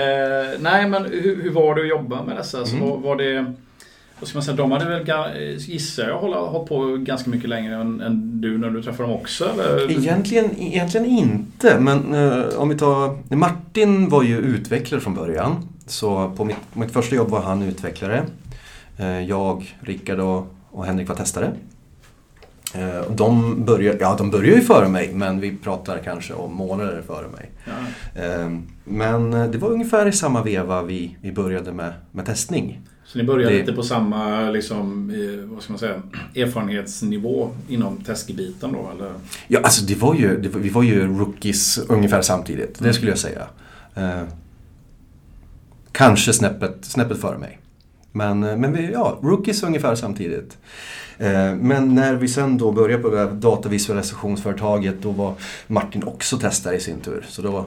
nej, men hur, hur var det att jobba med dessa? Så Mm. var, var det... Vad ska man säga? De hade väl, ga- gissar jag, hållit på ganska mycket längre än, än du när du träffade dem också? Eller? Egentligen, egentligen inte, men eh, om vi tar... Martin var ju utvecklare från början. Så på mitt, mitt första jobb var han utvecklare. Eh, jag, Rickard och, och Henrik var testare. Eh, de började, ja, de började ju före mig, men vi pratar kanske om månader före mig. Ja. Eh, men eh, det var ungefär i samma veva vi, vi började med, med testning. Så ni började Det- lite på samma liksom, vad ska man säga, erfarenhetsnivå inom testgebiten då? Eller? Ja, alltså det var ju, det var, vi var ju rookies ungefär samtidigt, det skulle jag säga. Eh, kanske snäppet, snäppet före mig. Men, eh, men vi, ja, rookies ungefär samtidigt. Eh, men när vi sen då började på det här datavisualisationsföretaget då var Martin också testare i sin tur. Så då,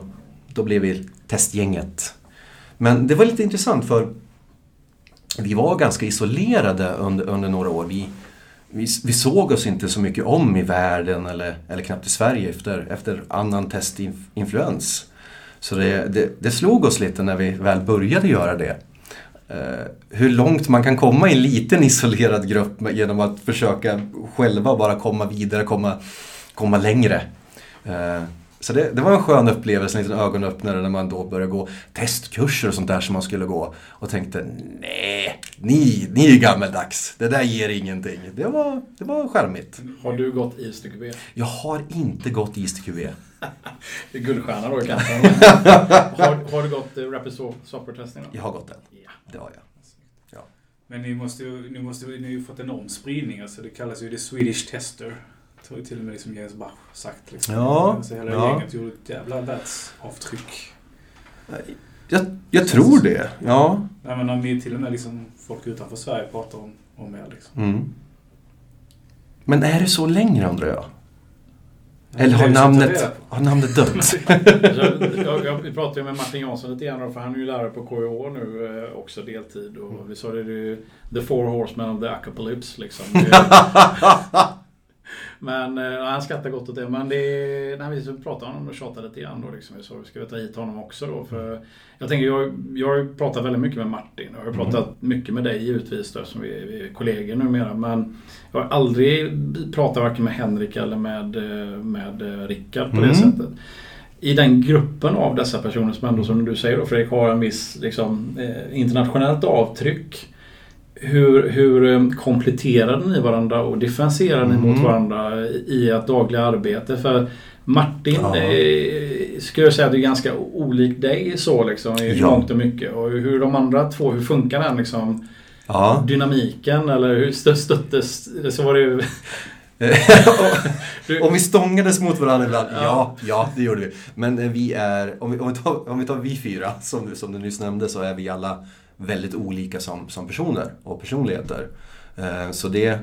då blev vi testgänget. Men det var lite intressant för vi var ganska isolerade under, under några år. Vi, vi, vi såg oss inte så mycket om i världen eller, eller knappt i Sverige efter, efter annan testinfluens. Så det, det, det slog oss lite när vi väl började göra det. Eh, hur långt man kan komma i en liten isolerad grupp genom att försöka själva bara komma vidare, komma, komma längre. Eh, så det, det var en skön upplevelse, en liten ögonöppnare när man då började gå testkurser och sånt där som man skulle gå. Och tänkte, nej, ni, ni är gammeldags. Det där ger ingenting. Det var, det var charmigt. Har du gått i stycke B? Jag har inte gått ISTQB. [LAUGHS] Det är guldstjärna då [LAUGHS] kanske. har, har du gått eh, Rapid So- Software Testing då? Jag har gått den. Ja. Det har jag. Men ni måste ju, ni måste, ni har ju fått enorm spridning. Alltså det kallas ju the Swedish Tester. Det har ju till och med liksom Jens Bach sagt. Liksom. Ja, Så hela ja. gänget gjorde ett jävla världsavtryck. Jag, jag tror det, ja. Nej, men när ni till och med liksom folk utanför Sverige pratar om, om er. Liksom. Mm. Men är det så längre undrar jag? Eller har namnet, har namnet dött? [LAUGHS] Jag, jag, vi pratade med Martin Jansson lite grann för han är ju lärare på KIH nu eh, också deltid. Och vi sa det, det är ju The Four Horsemen of the Apocalypse liksom. [LAUGHS] Det, men eh, han skrattar gott åt det. Men det, när vi så pratade om och tjatade lite grann då liksom. Sa, ska vi ta hit honom också då? För jag tänker, jag, jag har ju pratat väldigt mycket med Martin. Och jag har ju pratat mycket med dig givetvis då, som vi, vi är kollegor numera. Men jag har aldrig pratat varken med Henrik eller med, eh, med eh, Rickard på det Mm. sättet. I den gruppen av dessa personer som ändå, som du säger då Fredrik, har en viss liksom, eh, internationellt avtryck. Hur, hur eh, kompletterade ni varandra och differentierade ni Mm. mot varandra i ert dagliga arbete? För Martin Ja. eh, skulle jag säga att det är ganska olik dig så liksom i Ja. mångt och mycket. Och hur de andra två, hur funkar den liksom Ja. dynamiken eller hur stö- stöttes så var det ju... [LAUGHS] Du- Om vi stångades mot varandra ibland? Ja. Ja, ja det gjorde vi. Men eh, vi är, om vi, om vi, tar, om vi tar vi fyra, som, du- som du nyss nämnde, så är vi alla väldigt olika som, som personer och personligheter. Eh, så det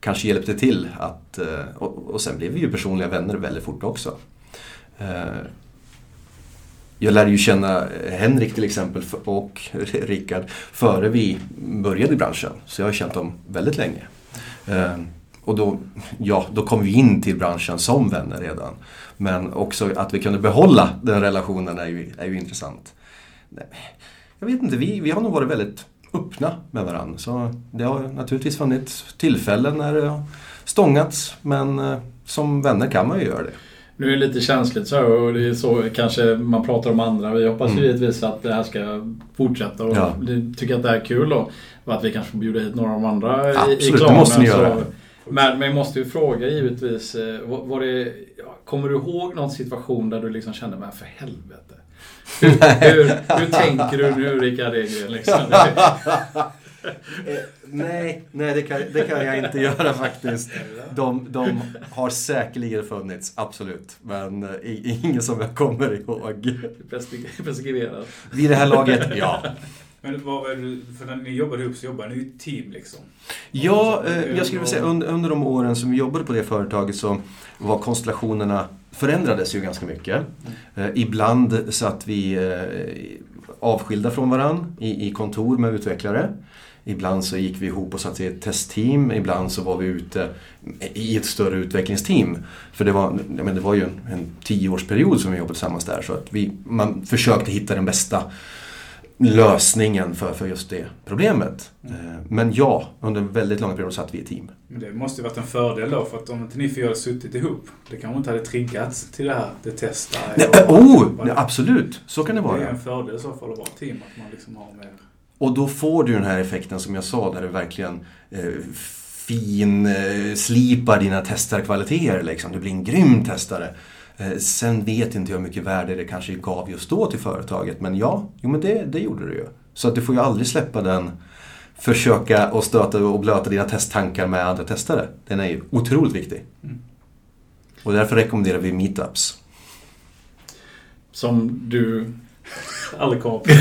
kanske hjälpte till att, eh, och, och sen blev vi ju personliga vänner väldigt fort också. Eh, jag lärde ju känna Henrik till exempel och [LAUGHS] Rickard före vi började i branschen. Så jag har känt dem väldigt länge. Och då, ja, då kom vi in till branschen som vänner redan. Men också att vi kunde behålla den relationen är ju, är ju intressant. Nej, jag vet inte, vi, vi har nog varit väldigt öppna med varandra. Så det har naturligtvis funnits tillfällen när det har stångats. Men eh, som vänner kan man ju göra det. Nu är det lite känsligt så och det är så kanske man pratar om andra. Vi hoppas Mm. givetvis att det här ska fortsätta och Ja. tycker att det här är kul då. Och att vi kanske får bjuda hit några av de andra i, i Absolut, det klanen. måste ni så- göra. Men, men jag måste ju fråga givetvis. eh, Var, var det, ja, kommer du ihåg någon situation där du liksom kände, men för helvete. Hur, hur, hur tänker du nu Rickard Egren? Liksom? [LAUGHS] Eh, nej, nej det, kan, det kan jag inte göra faktiskt. De, de har säkerligen funnits, absolut. Men eh, i- ingen som jag kommer ihåg. Preskri- Preskriberat. Vid det här laget, ja. Men vad var det, för när ni jobbade ihop så jobbade ni i team liksom. Ja, eh, jag skulle vilja säga under, under de åren som vi jobbade på det företaget så var konstellationerna förändrades ju ganska mycket. Eh, ibland satt vi eh, avskilda från varann i, i kontor med utvecklare. Ibland så gick vi ihop och satt i ett testteam. Ibland så var vi ute i ett större utvecklingsteam. För det var, men det var ju en, en tioårsperiod som vi jobbade tillsammans där. Så att vi, man försökte hitta den bästa lösningen för, för just det problemet. Eh, Men ja, under väldigt lång period satt vi i team. Men det måste ju varit en fördel då, för att om inte ni fyra hade suttit ihop, det kanske inte hade triggats till det här, det testar. Nej, och- oh, nej, absolut, så kan det Det är vara. en fördel i så fall att vara team, att man liksom har mer... Och då får du den här effekten som jag sa, där du verkligen eh, fin eh, dina testarkvaliteter. Liksom. Du blir en grym testare. Eh, sen vet inte jag hur mycket värde det kanske gav just då till företaget. Men ja, jo, men det, det gjorde det ju. Så att du får ju aldrig släppa den försöka och stöta och blöta dina testtankar med andra testare. Den är ju otroligt viktig. Mm. Och därför rekommenderar vi meetups. Som du [LAUGHS] Aldrig kommer på. [LAUGHS]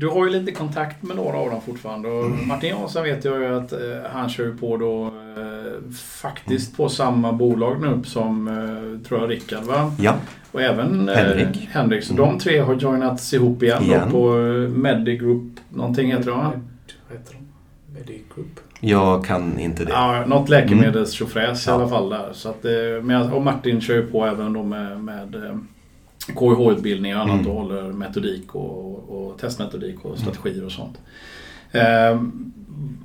Du har ju lite kontakt med några av dem fortfarande. Och Martin Jansson vet jag ju att eh, han kör ju på då eh, faktiskt på samma bolag nu som eh, tror jag Rickard va? Ja, Och även eh, Henrik. Henrik. Så Mm. de tre har joinats ihop igen, Igen. Då på eh, Medigroup någonting heter det va? Vad heter de? Medigroup? jag kan inte det. Ja, något läkemedelstjofräs i Ja. alla fall där. Så att, eh, men, och Martin kör ju på även då med, med eh, KIH-utbildning och annat Mm. och håller metodik och, och testmetodik och strategier och sånt. Eh,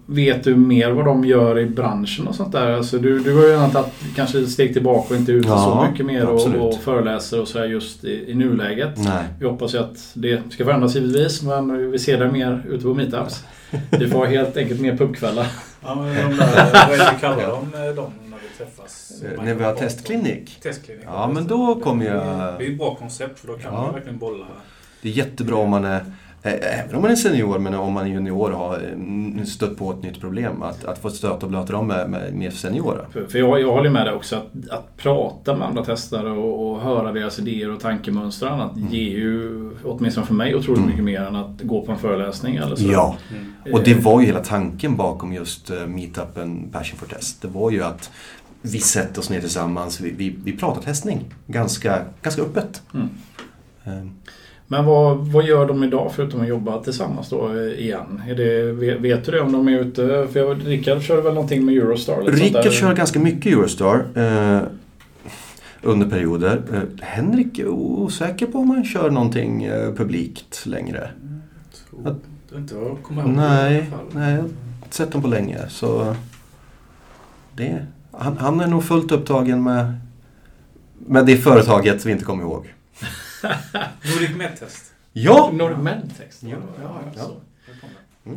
vet du mer vad de gör i branschen och sånt där? Alltså du, du har ju redan tagit kanske ett steg tillbaka och inte ute Ja, så mycket mer och, absolut. och föreläser och så just i, i nuläget. Nej. Vi hoppas ju att det ska förändras givetvis men vi ser det mer ute på meetups. Vi får helt enkelt mer pubkvällar. Ja, men de där, vad är det vi kallar dem, vi träffas? Eh, När vi har testklinik. Testklinik. Ja, men då kommer jag- Det är ett bra koncept för då kan Ja. man verkligen bolla. Det är jättebra om man är, eh, även om man är senior, men om man är junior och har eh, stött på ett nytt problem. Att, att få stöta och blöta dem med, med mer seniora. För, jag, jag håller med dig också att, att prata med andra testare och, och höra deras idéer och tankemönster och annat ger ju, åtminstone för mig, otroligt Mm. mycket mer än att gå på en föreläsning eller så. Ja, Mm. och det var ju hela tanken bakom just meetupen Passion for Test. Det var ju att vi sätter oss ner tillsammans, vi, vi, vi pratar testning ganska, ganska öppet. Mm. Eh, Men vad, vad gör de idag förutom att jobba tillsammans då eh, igen? Är det, vet, du det om de är ute? För jag, Rickard kör väl någonting med Eurostar? Rickard kör ganska mycket Eurostar eh, under perioder. Eh, Henrik är osäker på om han kör någonting eh, publikt längre. Tror inte jag kommer ihåg det i Nej, alla fall. nej, jag har inte sett honom på länge. Så det, han, han är nog fullt upptagen med, med det företaget vi inte kommer ihåg. [LAUGHS] Nordic Medtest. Ja! Nordic Medtext? Ja, ja, ja. så. Det.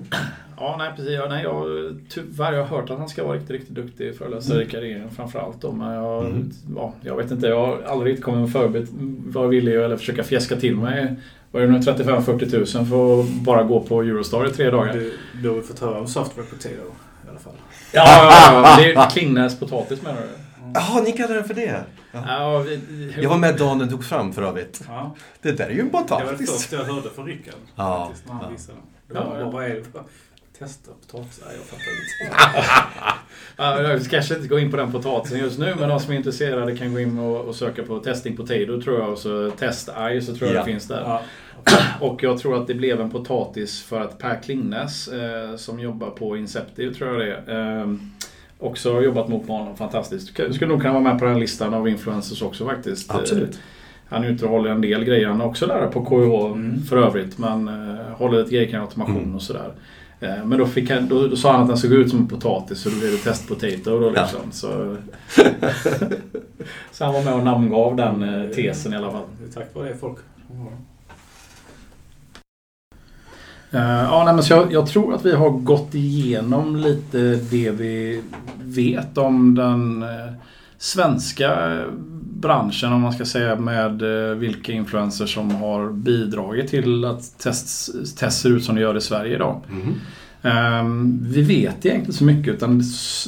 Ja, nej precis. Ja, nej, jag, tyvärr, jag har hört att han ska vara riktigt, riktigt duktig föreläsare Mm. i karriären framförallt. Då, men jag, Mm. ja, jag vet inte, jag har aldrig riktigt kommit med förberett vad vill jag eller försöka fjäska till mig. Vad är det nu, 35-40 tusen för att bara gå på Eurostar i tre dagar? Du, du har väl fått höra om Software Potato i alla fall? Ja, ja, ja, det är Klingnäs potatis menar du? Jaha, ni kallar den för det? Ja. Ja, vi, Jag var med dagen den togs fram för övrigt. Ja, Det där är ju en det var det potatis. första jag hörde från Rickard. Ja, när han ja. visade. Ja, var, ja. Vad är det Testa potatis? Nej, jag fattar inte. [LAUGHS] Ja, Jag kanske inte gå in på den potatisen just nu men de som är intresserade kan gå in och, och söka på Testing Potato tror jag och så Test Eye så tror jag Ja. det finns där. Ja. [CLEARS THROAT] Och jag tror att det blev en potatis för att Per Klingnes eh, som jobbar på Inceptive tror jag det är. Eh, också har jobbat mot honom fantastiskt. Sk- Skulle nog kunna vara med på den listan av influencers också faktiskt. Absolut. Eh, Han är ute och håller en del grejer. Han är också lärare på KIH Mm. för övrigt. Men eh, håller lite grejer kring automation Mm. och sådär. Eh, men då, fick han, då, då sa han att den såg ut som en potatis så då blev det test potato då Ja. liksom. Så, [LAUGHS] så han var med och namngav den eh, tesen i alla fall. Det är tack vare det folk. Eh, ja, nej, men så jag, jag tror att vi har gått igenom lite det vi vet om den eh, svenska branschen om man ska säga med eh, vilka influencers som har bidragit till att test, test ser ut som det gör i Sverige idag. Mhm. Ehm, vi vet egentligen så mycket utan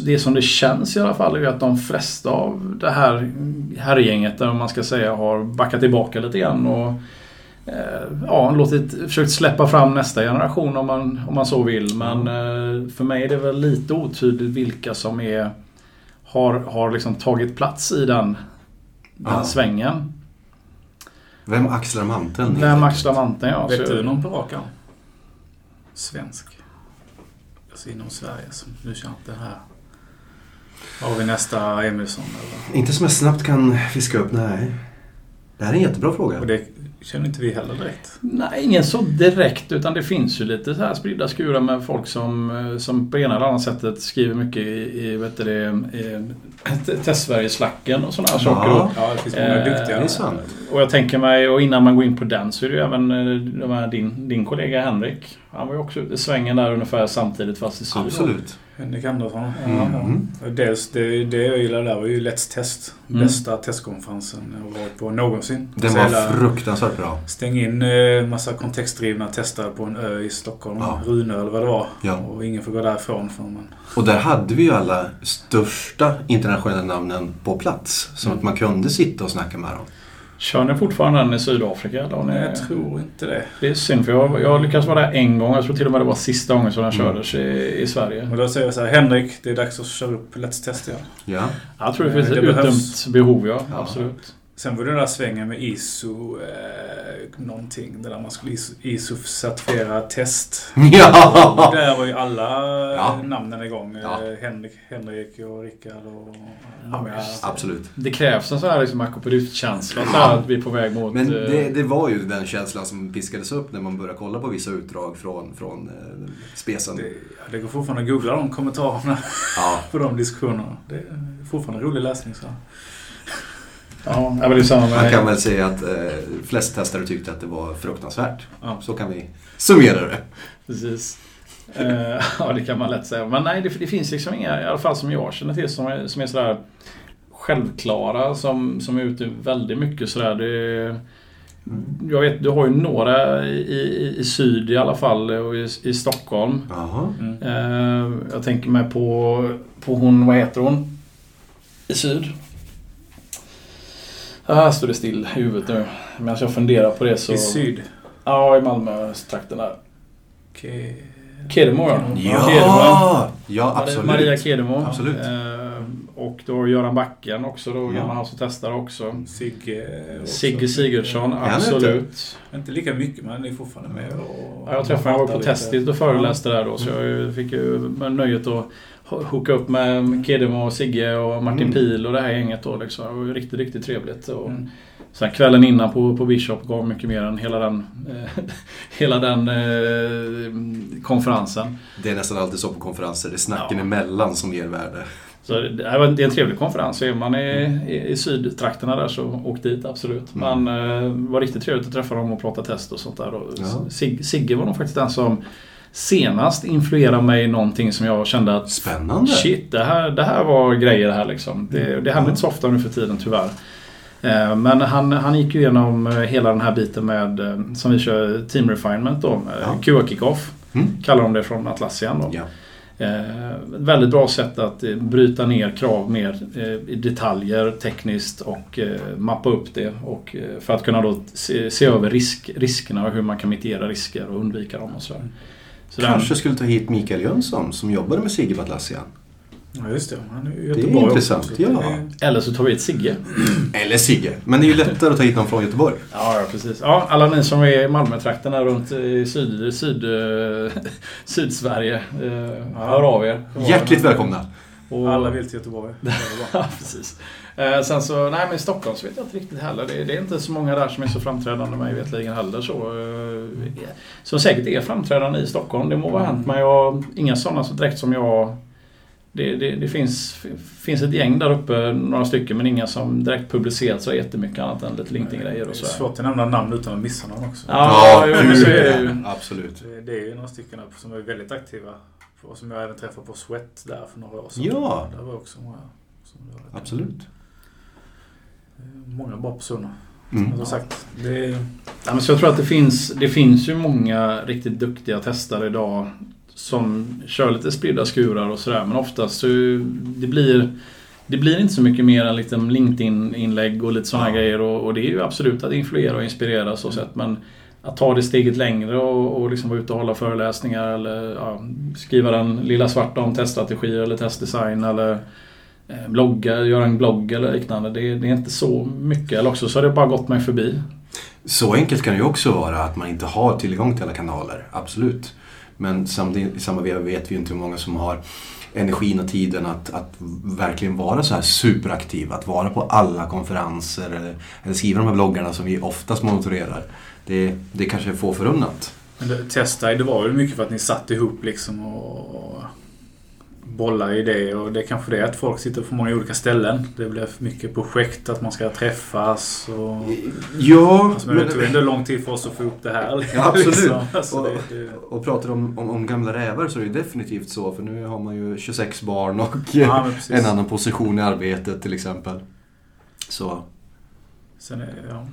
det som det känns i alla fall är att de flesta av det här herrgänget, om man ska säga, har backat tillbaka lite grann och ja, låtit, försökt släppa fram nästa generation om man, om man så vill. Men eh, för mig är det väl lite otydligt vilka som är har, har liksom tagit plats i den, den Ja. svängen. Vem axlar manteln? Vem axlar manteln? Ja, Vet så- du någon på rak? Svensk. Alltså inom Sverige som du känner att det här... Har vi nästa Emilsson eller? Inte som jag snabbt kan fiska upp, nej. Det här är en jättebra fråga. Och det känner inte vi heller direkt. Nej, ingen så direkt utan det finns ju lite så här spridda skurar med folk som, eh, som på ena eller andra sättet skriver mycket i, i, vet du det, i Testsverige-slacken och sådana här Ja. saker. Och, Ja, det finns många Eh, duktiga. det och jag tänker mig, och innan man går in på den så är det ju även eh, de här, din, din kollega Henrik. Han var ju också ute i svängen där ungefär samtidigt fast i syd. Absolut. Henrik Andersson. Mm. Och Dels det, det jag gillade där var ju Let's Test. Mm. Bästa testkonferensen jag varit på någonsin. Den var hela- fruktansvärt bra. Stäng in eh, massa kontextdrivna testare på en ö i Stockholm. Ja. Runö eller vad det var. Ja. Och ingen får gå därifrån förrän man... Och där hade vi ju alla största internationella namnen på plats. Så att man kunde sitta och snacka med dem. Kör ni fortfarande den i Sydafrika? Eller? Nej, jag tror inte det. Det är synd för jag, jag lyckades vara där en gång. Jag tror till och med det var sista gången som den Mm. kördes i, i Sverige. Och då säger jag så här, Henrik, det är dags att köra upp Let's Test igen. Ja. Jag tror det Eh, finns det ett behövs. utdömt behov, ja. Ja. Absolut. Sen var det den där svängen med ISO eh, någonting. Det där man skulle ISO, ISO certifiera test. [LAUGHS] Ja! där var ju alla Ja. namnen igång. Ja. Eh, Henrik, Henrik och Rickard och Ja, många. visst. Absolut. Det krävs en sån här liksom akopedut-känsla. Så här att vi är på väg mot... Men eh, det, det var ju den känslan som piskades upp när man började kolla på vissa utdrag från, från eh, spesen. Det, ja, det går fortfarande att googla de kommentarerna Ja. [LAUGHS] på de diskussionerna. Det är fortfarande rolig läsning. Så. Ja, men det samma med... Man kan väl säga att eh, flest testare tyckte att det var fruktansvärt. Ja. Så kan vi summera det. Precis. Eh, [LAUGHS] ja, det kan man lätt säga. Men nej, det, det finns liksom inga, i alla fall som jag känner till, som är, som är sådär självklara, som, som är ute väldigt mycket sådär. Det, jag vet, du har ju några i, i, i syd i alla fall och i, i Stockholm. Mm. Eh, jag tänker mig på, på hon, vad heter hon? I syd. Ah, här står det still i huvudet nu. Medan jag funderar på det så... I syd. Ja, i Malmö-trakten där. Ke- Kedemo ja. Ja. Kedemo. Ja! Absolut. Maria Kedemo. Absolut. Eh, och då Göran Backen också då, Ja. gammal House testare också. Sigge också. Sigge Sigurdsson, han absolut. Inte lika mycket men är fortfarande med och... Ja, jag träffade honom, jag var på. Testit och föreläste där då så jag fick ju nöjet att hooka upp med Kedemo och Sigge och Martin Mm. Pil och det här gänget då liksom. Det var ju riktigt, riktigt trevligt. Och Mm. Sen kvällen innan på, på Bishop gav mycket mer än hela den, eh, [LAUGHS] hela den eh, konferensen. Det är nästan alltid så på konferenser. Det är snacken Ja. emellan som ger värde. Så det här var- det är en trevlig konferens. Så är man i, i, i sydtrakterna där så åk dit absolut. Mm. Men eh, det var riktigt trevligt att träffa dem och prata test och sånt där. Och Ja. Sig, Sigge var nog faktiskt den som senast influerade mig i någonting som jag kände att Spännande. Shit, det här, det här var grejer här liksom. Det, det händer inte så ofta nu för tiden tyvärr. Eh, Men han, han gick ju igenom eh, hela den här biten med, eh, som vi kör, Team Refinement då. Ja. QA Kickoff Mm. kallar de det från Atlassian då. Ja. Eh, väldigt bra sätt att eh, bryta ner krav mer eh, i detaljer tekniskt och mappa upp det. Och, för att kunna då se, se över risk, riskerna och hur man kan mitigera risker och undvika dem och så. Så den- Kanske skulle ta hit Mikael Jönsson som jobbade med Sigge Atlassian. Ja, just det. Han är ju är Göteborg intressant, också, så ja. det är- Eller så tar vi ett Sigge. [CLEARS THROAT] Eller Sigge. Men det är ju lättare att ta hit någon från Göteborg. Ja, ja, precis. Ja, alla ni som är i Malmötrakterna runt i syd, syd, eh, [LAUGHS] Sydsverige. Eh, hör av er. Hjärtligt välkomna. Och, Alla vill till Göteborg. Det [LAUGHS] är. Ja, precis. Eh, sen så, nej men i Stockholm så vet jag inte riktigt heller. Det, det är inte så många där som är så framträdande mig veterligen heller. Så, eh, som säkert är framträdande i Stockholm. Det må vara hänt men jag har inga sådana så direkt som jag... Det, det, det finns, finns ett gäng där uppe, några stycken, men inga som direkt publicerat så jättemycket annat än lite LinkedIn-grejer Det och är så. svårt att nämna namn utan att missa någon också. Ja, men så är det ju. Absolut. Det, det är ju några stycken som är väldigt aktiva. Och som jag även träffade på Sweat där för några år sedan. Ja. Där var också många. Som det. Absolut. Många bra personer. Mm. Som sagt, det. Ja, men så jag tror att det finns, det finns ju många riktigt duktiga testare idag som kör lite spridda skurar och sådär. Men oftast så det blir det blir inte så mycket mer än lite LinkedIn-inlägg och lite sådana Ja. grejer. Och, och det är ju absolut att influera och inspirera så sätt. Men att ta det steget längre och, och liksom vara ute och hålla föreläsningar eller ja, skriva den lilla svarta om teststrategier eller testdesign eller eh, blogga, göra en blogg eller liknande. Det, det är inte så mycket. Eller också så har det bara gått mig förbi. Så enkelt kan det ju också vara att man inte har tillgång till alla kanaler. Absolut. Men samtidigt, i samma veva vet vi ju inte hur många som har energin och tiden att, att verkligen vara så här superaktiva. Att vara på alla konferenser eller, eller skriva de här bloggarna som vi oftast monitorerar. Det, det kanske är få förunnat. Men det, testa, det var väl mycket för att ni satt ihop liksom och, bollar idéer. Och det är kanske det är att folk sitter på många olika ställen. Det blev för mycket projekt, att man ska träffas och... Ja, Alltså, men det tog ändå lång tid för oss att få upp det här. Ja, [LAUGHS] absolut. Liksom. Alltså, Och- det, det, och pratar om, om, om gamla rävar så är det definitivt så. För nu har man ju 26 barn och [LAUGHS] ja, men en annan position i arbetet till exempel. Så Sen är, ja.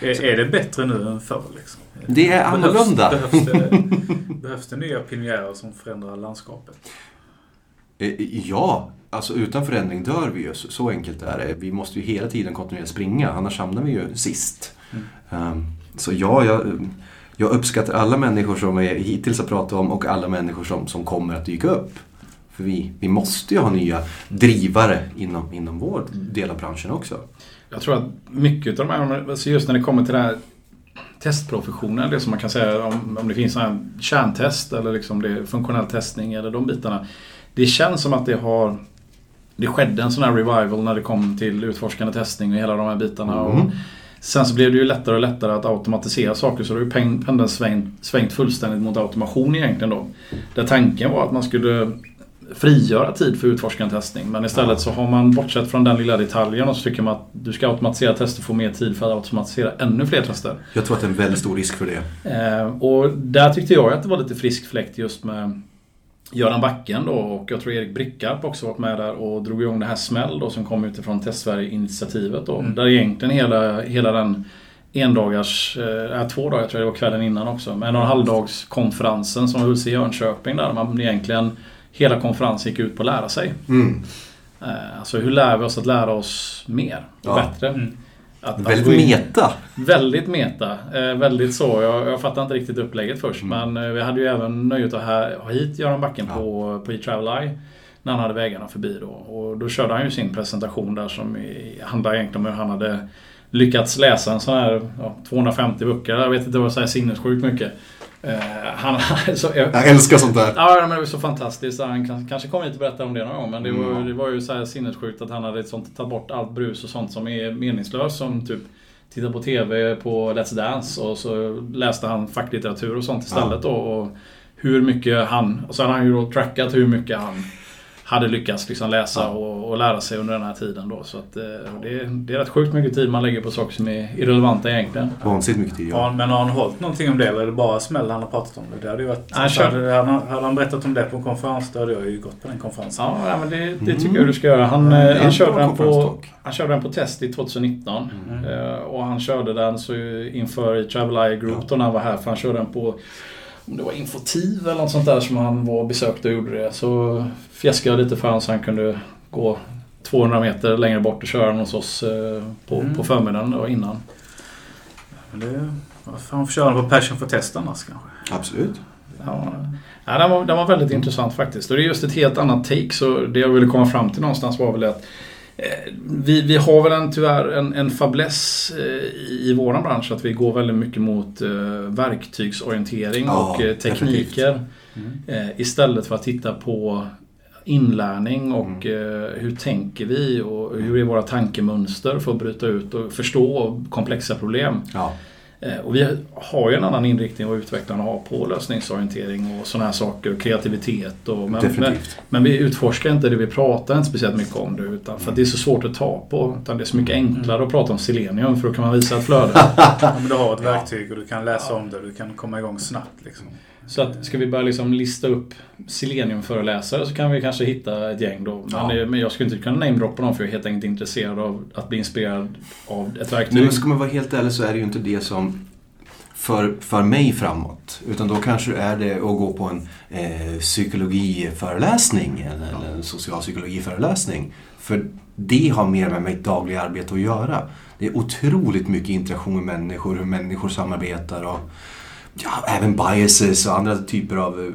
Är, är det bättre nu än förr? Liksom? Det är annorlunda. Behövs, behövs, det, [LAUGHS] behövs det nya pionjärer som förändrar landskapet? Eh, Ja, alltså utan förändring dör vi ju. Så, enkelt är det. Vi måste ju hela tiden kontinuerligt springa, annars hamnar vi ju sist. Um, så ja, jag, jag uppskattar alla människor som vi hittills har pratat om och alla människor som, som kommer att dyka upp. För vi, vi måste ju ha nya drivare inom, inom vår del av branschen också. Jag tror att mycket av de här, alltså just när det kommer till det här testprofessionen, det som man kan säga om, om det finns här kärntest eller liksom det funktionell testning eller de bitarna. Det känns som att det har det skedde en sån här revival när det kom till utforskande testning och hela de här bitarna. Och Mm. sen så blev det ju lättare och lättare att automatisera saker så då har ju pen- pendeln svängt, svängt fullständigt mot automation egentligen då. Där tanken var att man skulle frigöra tid för utforskande testning. Men istället så har man bortsett från den lilla detaljen och så tycker man att du ska automatisera tester och få mer tid för att automatisera ännu fler tester. Jag tror att det är en väldigt stor risk för det. Eh, och där tyckte jag att det var lite frisk fläkt just med Göran Backen då och jag tror Erik Brickarp också varit med där och drog igång det här Smäll då som kom utifrån Testsverige-initiativet då. Mm. Där egentligen hela, hela den endagars, eh, två dagar tror jag det var kvällen innan också. Men en och en halvdags konferensen som hölls i Jönköping där man egentligen hela konferensen gick ut på att lära sig. Mm. Eh, Alltså hur lär vi oss att lära oss mer och Ja. bättre? Mm. Att, att Väldigt gå in- meta. Väldigt meta. Eh, väldigt så. Jag, jag fattar inte riktigt upplägget först. Mm. Men eh, vi hade ju även nöjet att ha ha hit Göran Backen Ja. på, på E-Travel När han hade vägarna förbi då. Och då körde han ju sin presentation där som i, handlar egentligen om hur han hade lyckats läsa en sån här ja, 250 böcker. Jag vet inte vad jag säger sinnessjukt mycket. Eh, han, [LAUGHS] så, jag, Jag älskar sånt där. Ja, men det var så fantastiskt. Han kan, kanske kommer hit och berättar om det någon gång. Men det var, Mm. det var ju så här sinnessjukt att han hade sånt, tagit bort allt brus och sånt som är meningslöst. Som typ titta på TV på Let's Dance och så läste han facklitteratur och sånt istället då. Och hur mycket han... Och så hade han ju då trackat hur mycket han hade lyckats liksom läsa Ja. och, och lära sig under den här tiden då. Så att, eh, det, det är rätt sjukt mycket tid man lägger på saker som är irrelevanta egentligen. Vansinnigt mycket tid. Ja. han, men har han hållit någonting om det eller är det bara smäll han har pratat om det? Det hade ju varit... Han hade, hade, han, hade han berättat om det på en konferens då hade jag ju gått på den konferensen. Ja, ja, men det, det Mm. tycker jag du ska göra. Han, är eh, han, körde, den på, han körde den på test i 2019. Mm. Eh, och han körde den så inför i Travel Eye Group då när han var här. För han körde den på om det var Infotiv eller något sånt där som han var och besökte och gjorde det. Så fjäskade jag lite för honom så han kunde gå 200 meter längre bort och köra hos oss eh, på, Mm. på förmiddagen och innan. Men det, varför han får köra på Passion for Test annars kanske? Absolut. Ja, ja, den, var, den var väldigt intressant faktiskt. Och det är just ett helt annat take. Så det jag ville komma fram till någonstans var väl att vi, vi har väl en, tyvärr en, en fäbless eh, i, i våran bransch att vi går väldigt mycket mot eh, verktygsorientering Ja, och eh, tekniker. Eh, istället för att titta på inlärning och eh, hur tänker vi och hur är våra tankemönster för att bryta ut och förstå komplexa problem. Ja. Eh, Och vi har ju en annan inriktning och utvecklarna har på lösningsorientering och sådana här saker. Och kreativitet. Och, men, men, men vi utforskar inte det, vi pratar inte speciellt mycket om det. Utan för att det är så svårt att ta på. Utan det är så mycket enklare att prata om selenium för då kan man visa ett flöde. [LAUGHS] Ja, men du har ett verktyg och du kan läsa om det. Du kan komma igång snabbt. Liksom. Så att ska vi börja liksom lista upp Selenium-föreläsare så kan vi kanske hitta ett gäng då. Men, Ja. men jag skulle inte kunna namedroppa dem för jag är helt enkelt intresserad av att bli inspirerad av ett verktyg. Nej, men ska man vara helt ärlig så är det ju inte det som för, för mig framåt. Utan då kanske är det att gå på en eh, psykologiföreläsning eller, eller en socialpsykologiföreläsning. För det har mer med mitt dagliga arbete att göra. Det är otroligt mycket interaktion med människor, hur människor samarbetar och ja, även biases och andra typer av eh,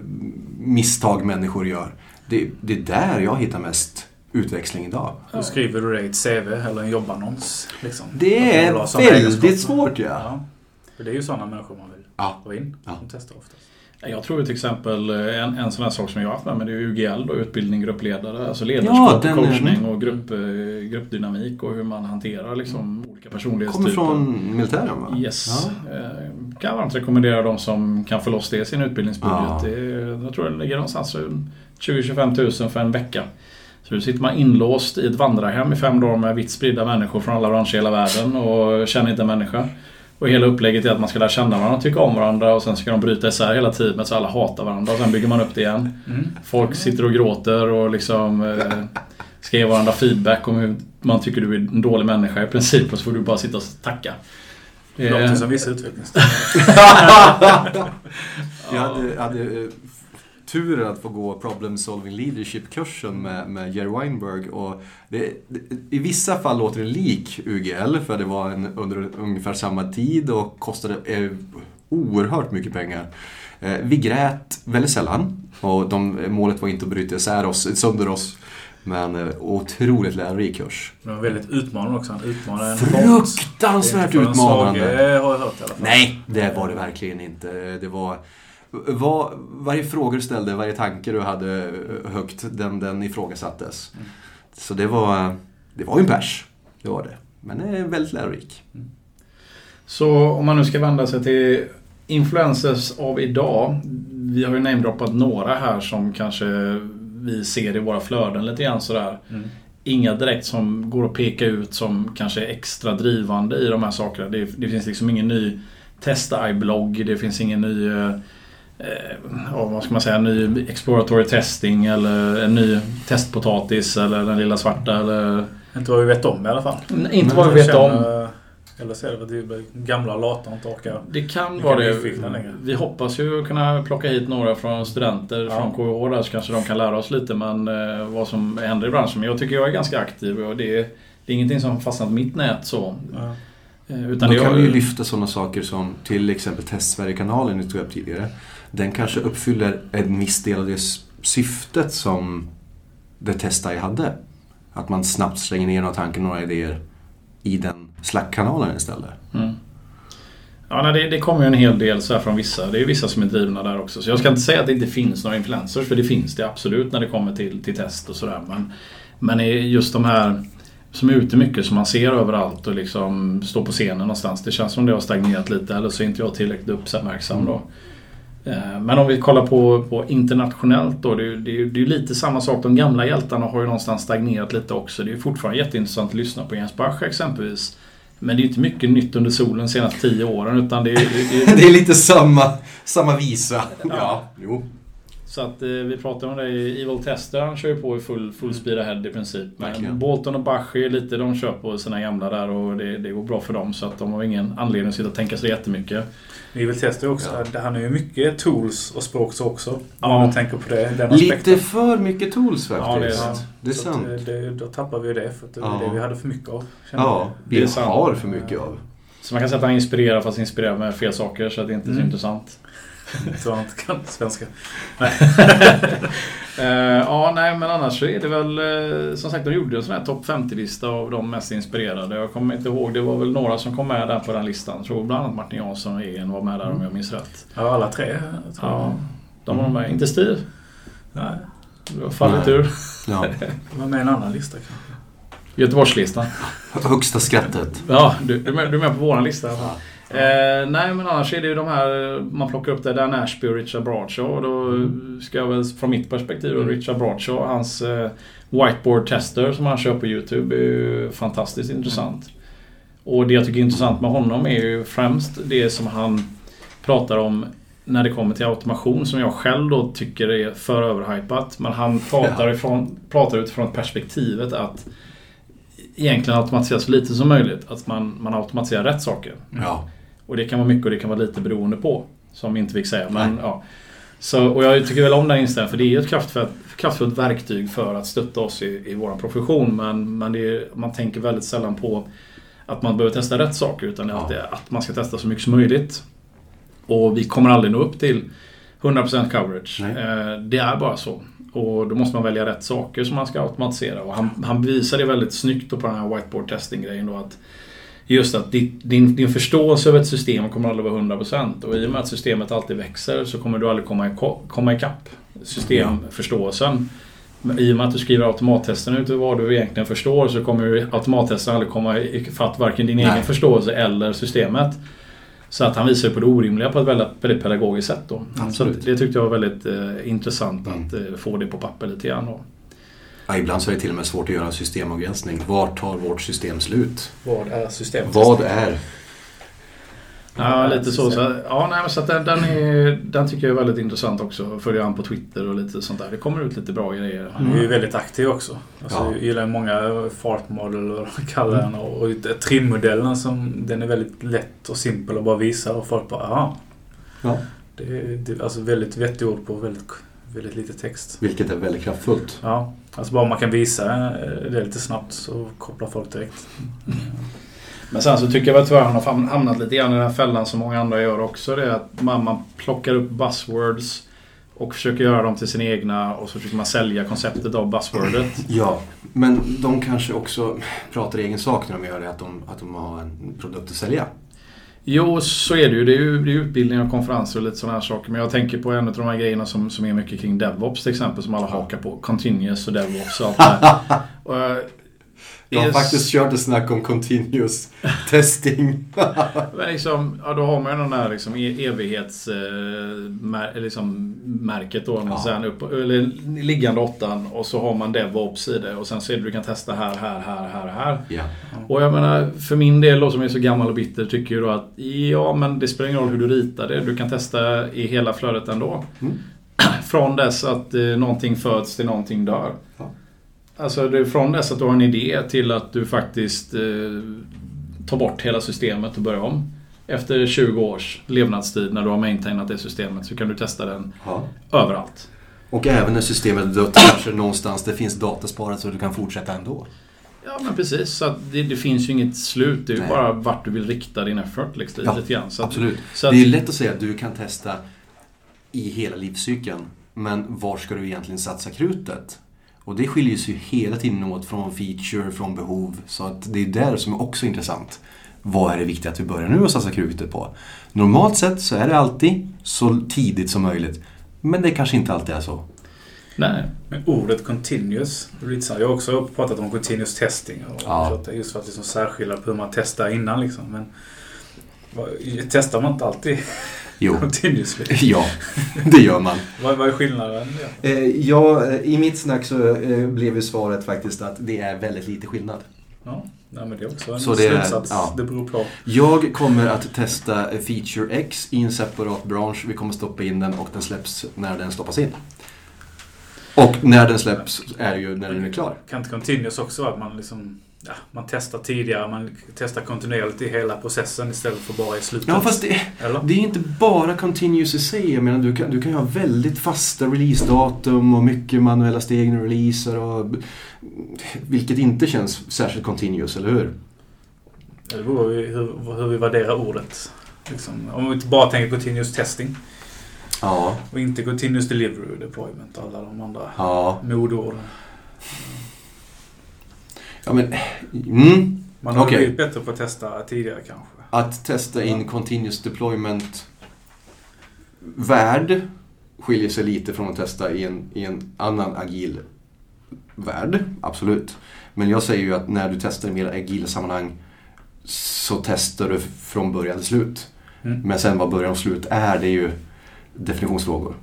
misstag människor gör. Det, det är där jag hittar mest utväxling idag. Hur skriver du det i ett CV eller en jobbannons? Liksom? Det är väldigt svårt ja. Ja. För det är ju sådana människor man vill Ja. ha in. Ja. Som testar oftast. Jag tror till exempel eh, en, en sån här sak som jag har haft med mig det är UGL då, utbildning gruppledare. Alltså Ja, ledarskap, den- coachning och grupp, eh, gruppdynamik och hur man hanterar liksom olika Kommer personlighetstyper. från militären va? Yes. Ja. Eh, Kan varmt rekommendera de som kan få loss det i sin utbildningsbudget. Ja. Det jag tror det ligger någonstans runt 20-25 tusen för en vecka. Så då sitter man inlåst i ett vandrarhem i fem dagar med vitt spridda människor från alla branscher i hela världen och känner inte en människa. Och hela upplägget är att man ska lära känna varandra, tycka om varandra och sen ska de bryta isär hela teamet så alla hatar varandra och sen bygger man upp det igen. Mm. Folk sitter och gråter och liksom eh, ska ge varandra feedback om hur man tycker du är en dålig människa i princip och så får du bara sitta och tacka. Det Eh, låter som vissa utvecklingsstöd. [LAUGHS] [LAUGHS] Jag hade, hade eh, turen att få gå Problem Solving Leadership-kursen med, med Jerry Weinberg. Och det, det, I vissa fall låter det lik UGL för det var en, under ungefär samma tid och kostade eh, oerhört mycket pengar. Eh, vi grät väldigt sällan och de, målet var inte att bryta isär oss, sönder oss. Men eh, otroligt lärorik kurs. Men väldigt utmanande också. Han utmanar en Fruktansvärt utmanande. svage, har jag hört i alla fall. Nej, det var det verkligen inte. Det var... Var, varje fråga du ställde, varje tanke du hade högt, den, den ifrågasattes. Mm. Så det var, det var ju en pers. Det var det. Men det är väldigt lärorik. Så om man nu ska vända sig till influencers av idag. Vi har ju namedroppat några här som kanske vi ser i våra flöden lite grann sådär. Mm. Inga direkt som går att peka ut som kanske är extra drivande i de här sakerna. Det, det finns liksom ingen ny Testa-i-blogg. Det finns ingen ny eh, ja, vad ska man säga, ny exploratory testing eller en ny testpotatis eller den lilla svarta eller Inte vad vi vet om i alla fall. inte vad vi vet om. Känner- Eller så är det för att vi gamla lata och inte orkar. Det kan vara det. Vi hoppas ju kunna plocka hit några från studenter Ja. från KH där så kanske de kan lära oss lite men eh, vad som händer i branschen. Men jag tycker jag är ganska aktiv och det är, det är ingenting som har fastnat mitt nät så. Ja. Eh, Utan Då det kan är- vi ju lyfta sådana saker som till exempel Testsverige-kanalen ni tog upp tidigare. Den kanske uppfyller en viss del av det syftet som det Testai hade. Att man snabbt slänger ner några tankar, några idéer i den Slack-kanalen istället. Mm. Ja, nej, det, det kommer ju en hel del så från vissa. Det är ju vissa som är drivna där också. Så jag ska inte säga att det inte finns några influencers, för det finns det absolut när det kommer till, till test och sådär. Men, men just de här som är ute mycket, som man ser överallt och liksom står på scenen någonstans. Det känns som det har stagnerat lite, eller så är inte jag tillräckligt uppmärksam då. Eh, Men om vi kollar på, på internationellt då. Det är, det, är, det är lite samma sak. De gamla hjältarna har ju någonstans stagnerat lite också. Det är fortfarande jätteintressant att lyssna på Jens Bach exempelvis. Men det är inte mycket nytt under solen de senaste tio åren. Utan det är, det är, [LAUGHS] Det är lite samma, samma visa. Ja, jo. Så att eh, vi pratade om det i Evil Tester. Han kör ju på i full, full speed ahead i princip. Men Verkligen. Bolton och ju lite, de kör på sina gamla där och det, det går bra för dem. Så att de har ingen anledning att sitta och tänka sig jättemycket. Vi vill testa också. Ja. Det Han är ju mycket tools och språk så också. Ja. Om man tänker på det, den aspekten. Lite för mycket tools faktiskt. Ja, det är det, sant. är Så sant. att, eh, det, då tappar vi ju det för att det var Ja. det vi hade för mycket av. Ja, Det vi har för mycket av. Så man kan säga att han inspirerar fast inspirerar med fel saker så att det inte är så Mm. intressant. [LAUGHS] Så han inte kan svenska. [LAUGHS] Eh, ja, nej men annars så är det väl eh, som sagt de gjorde en sån här topp 50-lista av de mest inspirerade. Jag kommer inte ihåg, det var väl några som kom med där på den listan. Jag tror bland annat Martin Jansson och Egen var med där om jag minns rätt. Ja, alla tre. Tror jag. Ja, de var med. Inte Steve. Nej, Det har fallit Nej. ur. Ja. det var med i en annan lista kanske. Göteborgslistan. Högsta skrattet. Ja, du, du, är med, du är med på våran lista. fall. Eh, nej men annars är det ju de här man plockar upp det. Dan Ashby och Richard Bradshaw. Då ska jag väl från mitt perspektiv Mm. Richard Bradshaw. Hans eh, whiteboard tester som han kör på YouTube är ju fantastiskt intressant. Och det jag tycker är intressant med honom är ju främst det som han pratar om när det kommer till automation som jag själv då tycker är för överhypat. Men han pratar, ifrån, pratar utifrån perspektivet att egentligen automatisera så lite som möjligt. Att man, man automatiserar rätt saker. Ja. Och det kan vara mycket och det kan vara lite beroende på. Som inte fick säga. Men, Nej. ja. så, och jag tycker väl om den inställningen för det är ju ett kraftfullt, kraftfullt verktyg för att stötta oss i, i vår profession. Men, men är, man tänker väldigt sällan på att man behöver testa rätt saker. Utan Ja. att, det, att man ska testa så mycket som möjligt. Och vi kommer aldrig nå upp till 100% coverage. Eh, det är bara så. Och då måste man välja rätt saker som man ska automatisera. Och han, han visar det väldigt snyggt på den här whiteboard testing grejen då att Just att din, din förståelse över ett system kommer aldrig vara 100% och i och med att systemet alltid växer så kommer du aldrig komma, iko- komma ikapp systemförståelsen. I och med att du skriver automattesten ut vad du egentligen förstår så kommer ju automattesten aldrig komma ifatt varken din Nej. egen förståelse eller systemet. Så att han visar på det orimliga på ett väldigt, väldigt pedagogiskt sätt. Då. Så Absolut. det tyckte jag var väldigt eh, intressant Mm. att eh, få det på papper lite grann. Då. Ja, ibland så är det till och med svårt att göra en systemavgränsning. Var tar vårt system slut? Vad är systemet? Vad är? Ja, lite så. så ja, nej, så att den, den, är, den tycker jag är väldigt intressant också. Följer han på Twitter och lite sånt där. Det kommer ut lite bra grejer. Han är ju väldigt aktiv också. Alltså, Ja. Jag gillar många fartmodel och kallar den och, och trimmodellen som den är väldigt lätt och simpel att bara visa och folk bara aha. Ja. Det är, det är alltså väldigt vettiga ord på väldigt, väldigt lite text. Vilket är väldigt kraftfullt. Ja, alltså bara man kan visa eh, det lite snabbt så kopplar folk direkt. Men sen så tycker jag väl tyvärr han har hamnat lite grann i den här fällan som många andra gör också. Det är att man, man plockar upp buzzwords och försöker göra dem till sina egna och så försöker man sälja konceptet av buzzwordet. Ja, men de kanske också pratar egen sak när de gör det. Att de, att de har en produkt att sälja. Jo, så är det ju. Det är ju det är utbildning och konferenser och lite sådana här saker. Men jag tänker på en av de här grejerna som, som är mycket kring DevOps till exempel. Som alla hakar på. Continuous och DevOps och allt det här. [LAUGHS] Och, Jag har faktiskt kört ett snack om continuous [LAUGHS] testing. Men liksom, ja, då har man ju den där liksom e- evighets... Eh, liksom, märket då. Ja. Sen upp, eller liggande åttan och så har man DevOps i det. Och sen ser du du kan testa här, här, här, här, här. ja. Och jag menar, för min del då som är så gammal och bitter tycker ju då att ja, men det spelar ingen roll hur du ritar det. Du kan testa i hela flödet ändå. Mm. [CLEARS THROAT] Från dess att eh, någonting föds till någonting dör. Alltså det från dess att du har en idé till att du faktiskt eh, tar bort hela systemet och börjar om. Efter 20 års levnadstid när du har maintainat det systemet så kan du testa den ja. överallt. Och även när systemet är dött kanske någonstans det finns datasparat så du kan fortsätta ändå. Ja men precis, så att det, det finns ju inget slut. Det är ju bara vart du vill rikta din effort liksom, Ja, lite grann. Så att, Absolut. så att, Det är lätt att säga att du kan testa i hela livscykeln. Men var ska du egentligen satsa krutet? Och det skiljer sig ju hela tiden åt från feature, från behov. Så att det är där som är också intressant. Vad är det viktiga att vi börjar nu att satsa krutet på? Normalt sett så är det alltid så tidigt som möjligt. Men det kanske inte alltid är så. nej. Men ordet continuous, jag har också pratat om continuous testing. Och Ja. Just för att liksom särskilja på hur man testar innan. Liksom. Men testar man inte alltid Jo, [LAUGHS] continuously? ja, det gör man. Vad, vad är skillnaden? Eh, ja, eh, i mitt snack så eh, blev ju svaret faktiskt att det är väldigt lite skillnad. Ja, nej, men det är också en Så det är- slutsats. ja. Det beror på. Jag kommer att testa eh, Feature X i en separat bransch. Vi kommer stoppa in den och den släpps när den stoppas in. Och när den släpps är ju när den är klar. Kan inte continuous också vara att man liksom Ja, man testar tidigare, man testar kontinuerligt i hela processen istället för bara i slutet. Ja, fast det, Eller? det är inte bara continuous i sig. Jag menar, du kan, du kan ju ha väldigt fasta releasedatum och mycket manuella steg när du releaser. Och, vilket inte känns särskilt continuous, eller hur? Det beror ju hur, hur vi värderar ordet. Liksom, om vi inte bara tänker continuous testing. Ja, Och inte Continuous Delivery Deployment och alla de andra ja. modorden. Ja men, mm. Man har Okej. blivit bättre på att testa tidigare kanske. Att testa in continuous deployment värld skiljer sig lite från att testa i en, i en annan agil värld, absolut. Men jag säger ju att när du testar i mer agila sammanhang så testar du från början till slut. Mm. Men sen vad början och slut är, det är ju definitionsfrågor.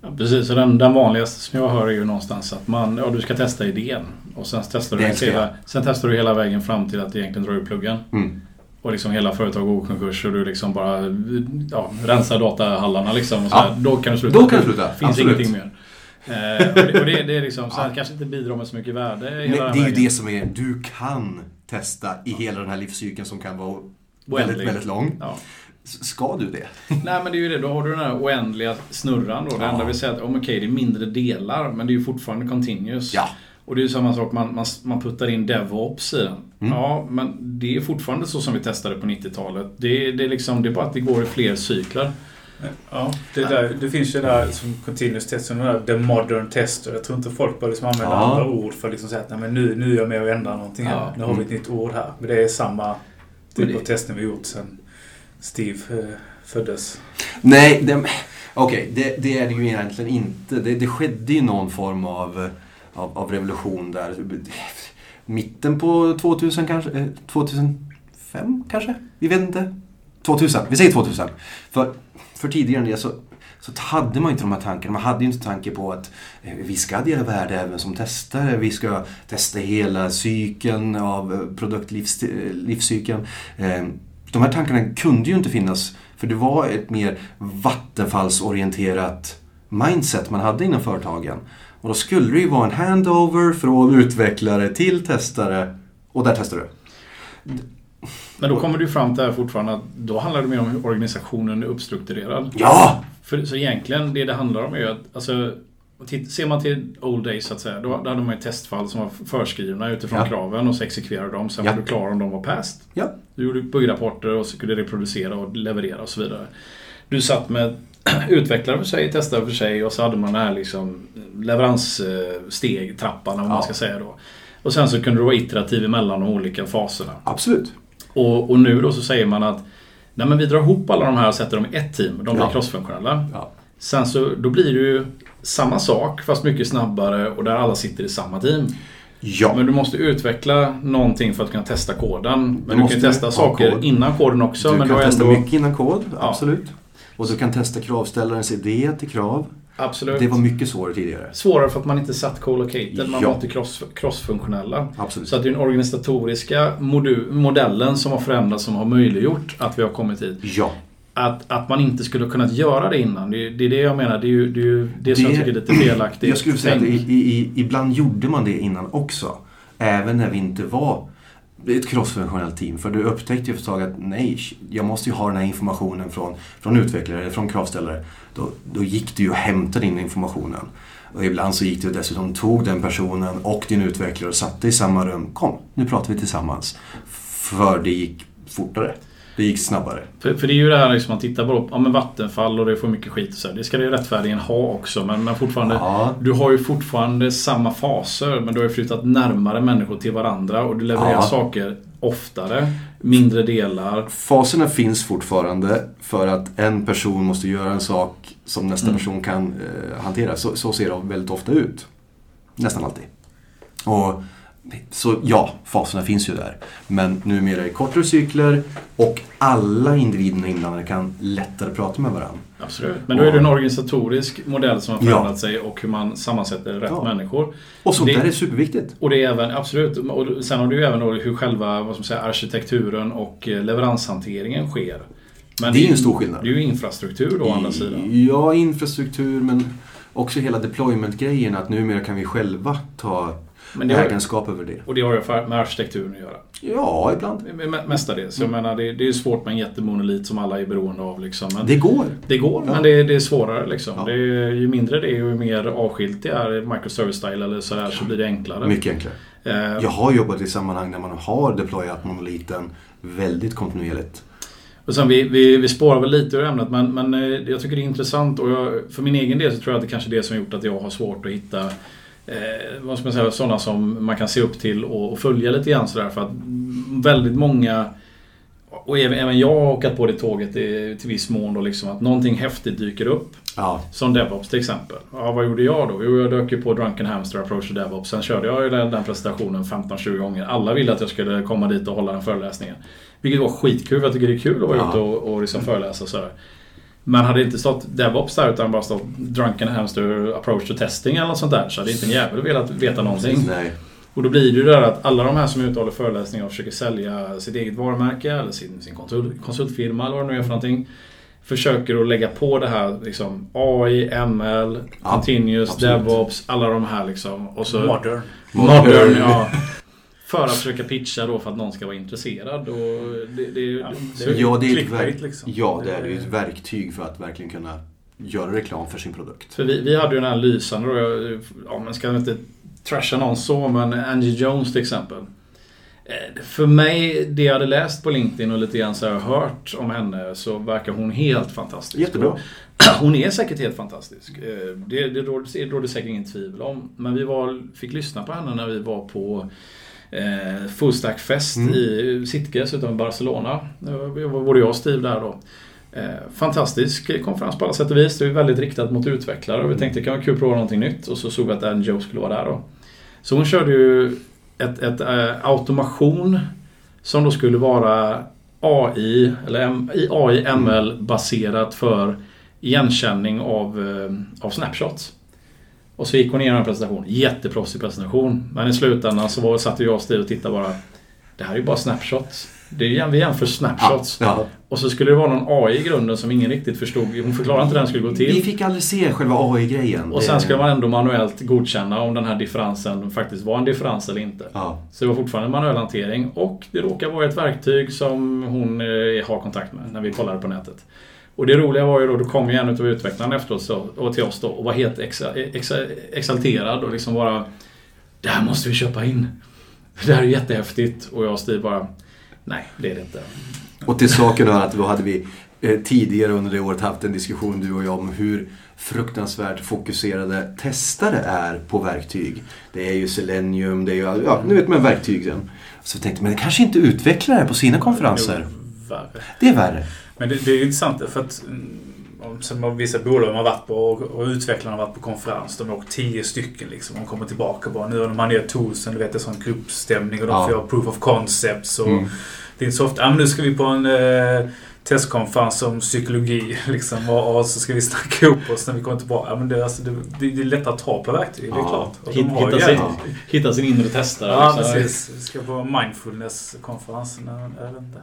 Ja, precis, så den, den vanligaste som jag hör är ju någonstans att man, ja, du ska testa idén. Och sen testar, du hela, sen testar du hela vägen fram till att du egentligen drar ur pluggen. Mm. Och liksom hela företaget går i konkurs och du liksom bara ja, rensar datahallarna liksom. Och så Ja. Då kan du sluta. Då kan du sluta, Det finns absolut. ingenting mer. Eh, och det, och det, det är liksom, så här, Ja. kanske inte bidrar med så mycket värde. Nej, det är ju vägen. det som är, du kan testa i hela den här livscykeln som kan vara väldigt, Oändlig. väldigt lång. Ja. Ska du det? [LAUGHS] Nej men det är ju det, då har du den här oändliga snurran då. Det Ja. enda vi säger att om okej det är mindre delar men det är ju fortfarande continuous. Ja. Och det är ju samma sak, man, man, man puttar in DevOps i den. Mm. Ja, men det är fortfarande så som vi testade på 90-talet. Det, det, är liksom, det är bara att det går i fler cykler. Ja, det, där, det finns ju där som continuous test, som där the modern tester. Jag tror inte folk börjar liksom använda Ja. andra ord för att liksom säga att Nej, men nu, nu är jag med och ändrar någonting här. Ja. Nu har vi ett nytt ord här. Men det är samma typ det- av tester vi gjort sedan Steve eh, föddes. Nej, det, okej, det, det är det ju egentligen inte. Det, det skedde ju någon form av, av, av revolution där. Mitten på 2000 kanske? Eh, 2005 kanske? Vi vet inte. 2000, vi säger 2000. För, för tidigare än det så, så hade man inte de här tankarna. Man hade ju inte tanke på att eh, vi ska dela värde även som testare. Vi ska testa hela cykeln av eh, produktlivscykeln. De här tankarna kunde ju inte finnas för det var ett mer vattenfallsorienterat mindset man hade inom företagen. Och då skulle det ju vara en handover från utvecklare till testare och där testar du. Men då kommer du fram till här fortfarande att då handlar det mer om hur organisationen är uppstrukturerad. Ja! För, så egentligen det det handlar om är att alltså, Ser man till old days så att säga, då, då hade man ju testfall som var förskrivna utifrån Ja. kraven och så exekverade de. Sen Ja. var du klar om de var past. Ja. Du gjorde buggrapporter och så kunde reproducera och leverera och så vidare. Du satt med [CLEARS THROAT] utvecklare för sig, testare för sig och så hade man den här liksom leveranssteg, trappan om Ja. man ska säga då. Och sen så kunde du vara iterativ emellan de olika faserna. Absolut. Och, och nu då så säger man att Nej men vi drar ihop alla de här och sätter dem i ett team. De blir Ja. crossfunktionella. Ja. Sen så då blir det ju samma sak fast mycket snabbare och där alla sitter i samma team. Ja. Men du måste utveckla någonting för att kunna testa koden. Men du, måste kan ju testa saker kod. innan koden också. du men kan du testa ändå... mycket innan kod, Ja. Och du kan testa kravställarens idé till krav. Absolut. Det var mycket svårare tidigare. Svårare för att man inte satt co-located. Man Ja. var inte cross, crossfunktionella. Absolut. Så att det är den organisatoriska modellen som har förändrats som har möjliggjort att vi har kommit hit. Ja. Att, att man inte skulle kunnat göra det innan. Det, är- det är det jag menar. Det är ju det, är det som Det- jag tycker är lite felaktigt. Jag skulle säga att tänk. i, i, ibland gjorde man det innan också. Även när vi inte var det är ett crossfunktionellt team. För du upptäckte ju för ett tag att nej, jag måste ju ha den här informationen från, från utvecklare eller från kravställare. Då, då gick du ju och hämtade in informationen. Och ibland så gick du dessutom tog den personen och din utvecklare och satte i samma rum. Kom, nu pratar vi tillsammans. För det gick fortare. Det gick snabbare. För, för det är ju det här liksom, man tittar på ja, men Vattenfall och det får mycket skit och så här. Det ska det ju rättfärdigen ha också. Men, men fortfarande, Ja, du har ju fortfarande samma faser. Men du har ju flyttat närmare människor till varandra. Och du levererar Ja. saker oftare. Mindre delar. Faserna finns fortfarande för att en person måste göra en sak som nästa Mm. person kan eh, hantera. Så, så ser det väldigt ofta ut. Nästan alltid. Och, så ja, faserna finns ju där. Men numera i kortare cykler och alla individerna inblandade kan lättare prata med varandra. Absolut. Men då är det en organisatorisk modell som har Ja. förändrat sig och hur man sammansätter rätt Ja. människor. Och sånt Det- där är superviktigt. Och det är även, absolut, och sen har du ju även då hur själva vad ska man säga, arkitekturen och eh, leveranshanteringen sker. Men Det är ju en stor skillnad. Det är ju infrastruktur då å andra sidan. Ja, infrastruktur men också hela deployment-grejen. Att numera kan vi själva ta Men det har, ägenskap över det. och det har ju med arkitekturen att göra. Ja, ibland. Mestadels. Jag menar det, det är svårt med en jättemonolit som alla är beroende av. Liksom. Men det, Det går. går, Ja. men det, det är svårare. Liksom. Ja. Det är, ju mindre det är, ju mer avskilt det är microservice style eller sådär så blir det enklare. Mycket enklare. Eh, Jag har jobbat i sammanhang där man har deployat monoliten väldigt kontinuerligt. Och sen vi, vi, vi spårar väl lite ur ämnet men, men eh, jag tycker det är intressant och jag, för min egen del så tror jag att det kanske är det som gjort att jag har svårt att hitta eh, vad ska man säga, sådana som man kan se upp till och, och följa lite grann sådär för att väldigt många och även, även jag har åkat på det tåget i, till viss mån då liksom att någonting häftigt dyker upp. Ja. Som DevOps till exempel. Ja, vad gjorde jag då? Jo, jag dök ju på Drunken Hamster Approach to DevOps. Sen körde jag den, den presentationen 15-20 gånger. Alla ville att jag skulle komma dit och hålla den föreläsningen. Vilket var skitkul. Jag tycker det är kul att vara Ja. ute och, och liksom föreläsa och sådär. Men hade det inte stått DevOps där utan bara stått Drunken Hamster Approach to Testing eller något sånt där så hade inte en jävel velat veta någonting. Nej. Och då blir det ju det där att alla de här som är ute och håller föreläsningar och försöker sälja sitt eget varumärke eller sin, sin konsult, konsultfirma eller vad det nu är för någonting. Försöker att lägga på det här liksom AI, ML, Ja, Continuous, absolut. DevOps, alla de här liksom. Och så Modern. Modern, ja. För att försöka pitcha då för att någon ska vara intresserad. Och det, det, Ja, så- det är Ja, det är, ett clickbait, verk... liksom. ja, det är ju ett verktyg för att verkligen kunna göra reklam för sin produkt. För vi, vi hade ju den här lysande då, jag- ja men ska inte trasha någon så, men Angie Jones till exempel. Eh, För mig, det jag hade läst på LinkedIn och lite grann så jag har hört om henne så verkar hon helt fantastisk. Jättebra. [CLEARS THROAT] Hon är säkert helt fantastisk. Eh, Det, det, råder, det råder säkert ingen tvivel om. Men vi var, fick lyssna på henne när vi var på eh, Fullstack-fest Mm. i Sitges utanför Barcelona. Det var både jag och Steve där då. Eh, fantastisk konferens på alla sätt och vis. Det är väldigt riktat mot utvecklare och vi tänkte det kan vara kul att prova någonting nytt. Och så såg vi att Ann Joe skulle vara där då. Så hon körde ju ett, ett eh, automation som då skulle vara AI, eller AI ML baserat för igenkänning av, eh, av snapshots. Och så gick hon igenom en presentation. Jätteproffsig presentation. Men i slutändan så var, satt jag och Steve och tittade bara. Det här är ju bara snapshots. Det är, vi jämför snapshots. Ja. Och så skulle det vara någon AI i grunden som ingen riktigt förstod. Hon förklarade inte hur den skulle gå till. Vi fick aldrig se själva AI-grejen. Och sen ska man ändå manuellt godkänna om den här differensen faktiskt var en differens eller inte. Ja. Så det var fortfarande en manuell hantering och det råkar vara ett verktyg som hon eh, har kontakt med när vi kollade på nätet. Och det roliga var ju då, då kom ju en av utvecklarna efteråt och till oss då och var helt exa, exa, exalterad och liksom bara Det här måste vi köpa in. [LAUGHS] Det här är jättehäftigt. Och jag och Steve bara Nej, det är det inte. Och till saken hör att då hade vi eh, tidigare under det året haft en diskussion du och jag om hur fruktansvärt fokuserade testare är på verktyg. Det är ju Selenium, det är ju, ja, nu vet man verktygen. Så jag tänkte, men det kanske inte utvecklare på sina konferenser. Jo, värre. Det är värre. Men det, det är intressant för att mm, om- som vissa bolag har varit på och, utvecklarna har varit på konferens. De har åkt tio stycken liksom. De kommer tillbaka och bara nu har de här nya toolsen. Du vet det är sån gruppstämning och de Ja. får göra proof of concepts. Och Mm. Det är inte så ofta, men nu ska vi på en eh, testkonferens om psykologi [LAUGHS] liksom. Och, och så ska vi snacka ihop oss när vi kommer tillbaka. Ja, men det, alltså, det, det, det är lättare att ta på verktyg, det är Ja. klart. Och Hit, de har ju hitta, sin, hitta sin inre testare. Ja, liksom. precis. Vi ska på mindfulness-konferensen. Jag vet inte.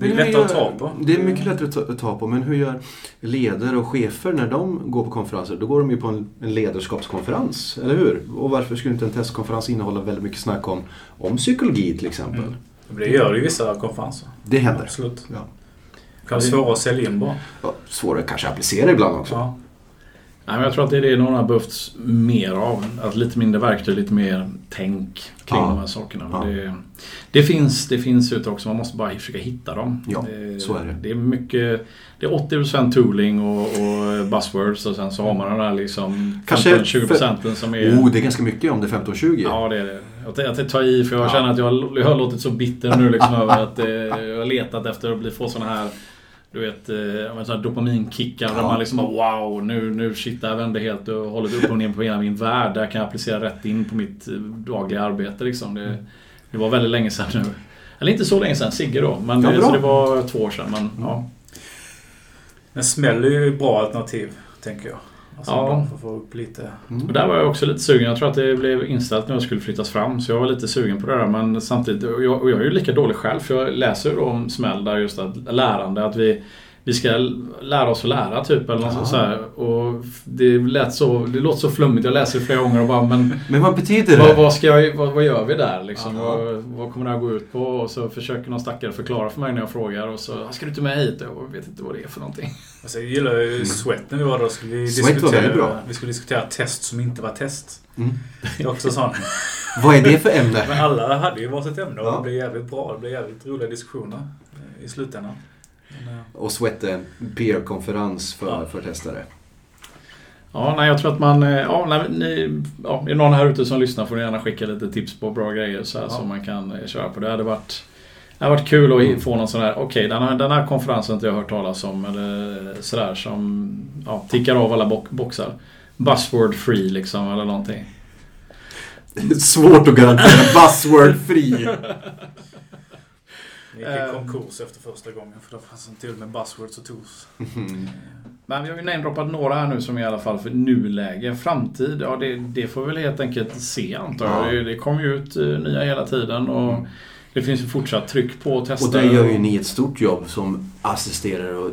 Det är lättare att ta på. Det är mycket lättare att ta, på. Men hur gör ledare och chefer när de går på konferenser? Då går de ju på en, en ledarskapskonferens, eller hur? Och varför skulle inte en testkonferens innehålla väldigt mycket snack om, om psykologi till exempel? Mm. Det gör det i vissa konferenser. Det händer. Absolut. Ja. Det kan vara svårare att sälja in bara. Ja, svårare kanske att applicera ibland också. Ja. Men jag tror att det är det någon har behövt mer av. Att lite mindre verktyg, lite mer tänk kring Ja. de här sakerna. Ja. Det, det, finns, det finns ute också, man måste bara försöka hitta dem. Ja, det, så är det. Det är mycket... Det är 80% tooling och, och buzzwords och sen så har man den där liksom Kanske 15-20 procenten som är... Oh, det är ganska mycket om det är 15-20. Ja, det är det. Jag, tar i för jag Ja. känner att jag, har- jag har låtit så bitter nu liksom [LAUGHS] över att eh, jag har letat efter att bli, få såna här du vet, eh, här dopaminkickar Ja. man liksom bara wow, nu, nu shit, det här vände helt och hållet upp och ner på hela min värld. Där kan jag applicera rätt in på mitt eh, dagliga arbete liksom. Det, det var väldigt länge sedan nu. Eller inte så länge sedan, Sigge då. Men Ja, det, så det var två år sedan. Men, ja. Men smäll är ju bra alternativ, tänker jag. Alltså, Ja. bara för att få upp lite... Mm. Och där var jag också lite sugen. Jag tror att det blev inställt när jag skulle flyttas fram. Så jag var lite sugen på det där. Men samtidigt, och jag, och jag är ju lika dålig själv. För jag läser ju då om smäll där just att lärande. Att vi, vi ska lära oss att lära typ. Eller något så här. Och det, lät så, det låter så flummigt. Jag läser det flera gånger och bara men [LAUGHS] Men vad betyder vad, det? vad, ska jag, vad, vad gör vi där liksom? Vad, vad kommer det här gå ut på? Och så försöker någon stackare förklara för mig när jag frågar. Och så ska du inte med hit? Och jag vet inte vad det är för någonting. [LAUGHS] Alltså, jag gillar ju Sweat när vi var där. Skulle vi, Mm. Sweat var väldigt diskutera, bra. vi skulle diskutera test som inte var test. Mm. Det är också sån. [LAUGHS] Vad är det för ämne? Men alla hade ju varsitt ämne och Ja. det blev jävligt bra. Det blev jävligt roliga diskussioner eh, i slutändan. Och Sweat är en peer-konferens för, Ja. för testare. Ja, nej, jag tror att man... eh, Ja, nej, ni, ja, är det någon här ute som lyssnar får ni gärna skicka lite tips på bra grejer så här, Ja. som man kan eh, köra på. Det hade varit, det hade varit kul att få någon sån här... Okej, den, här, den här konferensen har inte jag hört talas om eller sådär som ja, tickar av alla bo- boxar. Buzzword free liksom eller någonting. [LAUGHS] Svårt att garantera buzzword-fri. [LAUGHS] Vi gick i konkurs efter första gången för då fanns det till och med buzzwords och tools. Mm. Men vi har ju namedroppat några här nu som i alla fall för nuläge. Framtid, ja det, det får vi väl helt enkelt se antar jag. Ja. Det, det kommer ju ut eh, nya hela tiden och Mm. det finns ju fortsatt tryck på att testa. Och där gör ju ni ett stort jobb som assisterar och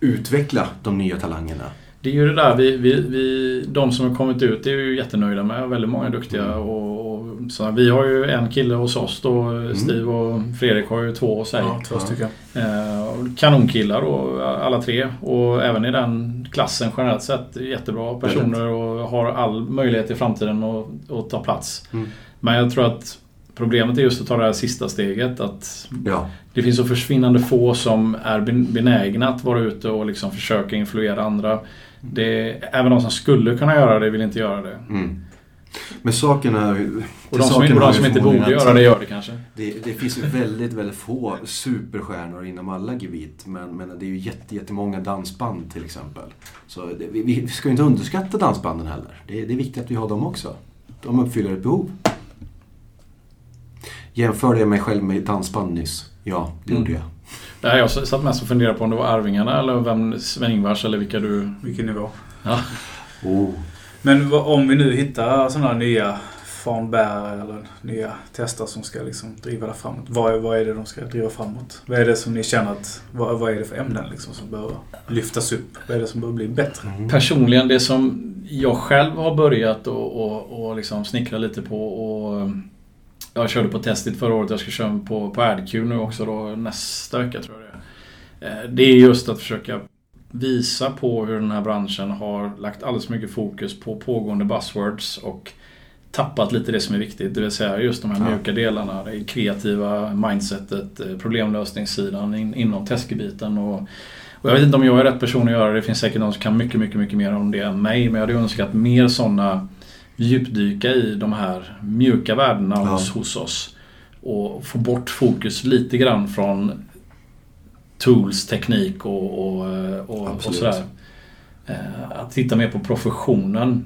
utveckla de nya talangerna. Det är ju det där vi, vi, vi, de som har kommit ut är ju jättenöjda med. Väldigt många duktiga. Mm. Och, och, så vi har ju en kille hos oss då. Steve och Fredrik har ju två hos sig. Ja, två stycken. Eh, kanonkillar och alla tre. Och även i den klassen generellt sett jättebra personer och har all möjlighet i framtiden att, att ta plats. Mm. Men jag tror att problemet är just att ta det här sista steget. Att Ja, det finns så försvinnande få som är ben- benägna att vara ute och liksom försöka influera andra. Det, även de som skulle kunna göra det vill inte göra det. mm. Men saken är. Och de som, och de som inte borde göra det gör det kanske. Det, det finns ju väldigt, väldigt få superstjärnor inom alla gebit. Men, men det är ju jätte, jättemånga dansband till exempel. Så det, vi, vi ska ju inte underskatta dansbanden heller. Det, det är viktigt att vi har dem också. De uppfyller ett behov. Jämförde jag mig själv med dansband nyss? Ja, det Mm. gjorde jag. Nej, jag satt mest och funderade på om det var Arvingarna eller vem Sven-Ingvars eller vilka du... Vilken nivå. Ja. Oh. Men om vi nu hittar sådana här nya fanbärare eller nya tester som ska liksom driva det framåt. Vad är, vad är det de ska driva framåt? Vad är det som ni känner att... Vad, vad är det för ämnen liksom som behöver lyftas upp? Vad är det som behöver bli bättre? Mm. Personligen, det som jag själv har börjat och, och, och liksom snickra lite på och... Jag körde på testet förra året, jag ska köra på, på AdQ nu också då nästa vecka tror jag det är. Eh, Det är just att försöka visa på hur den här branschen har lagt alldeles mycket fokus på pågående buzzwords och tappat lite det som är viktigt. Det vill säga just de här mjuka delarna, det kreativa mindsetet, eh, problemlösningssidan in, inom testgebiten. Och, och jag vet inte om jag är rätt person att göra det. Det finns säkert någon som kan mycket, mycket, mycket mer om det än mig. Men jag hade önskat mer sådana djupdyka i de här mjuka värdena Ja. hos, hos oss. Och få bort fokus lite grann från tools, teknik och, och, och, och Absolut. sådär. Eh, Att titta mer på professionen.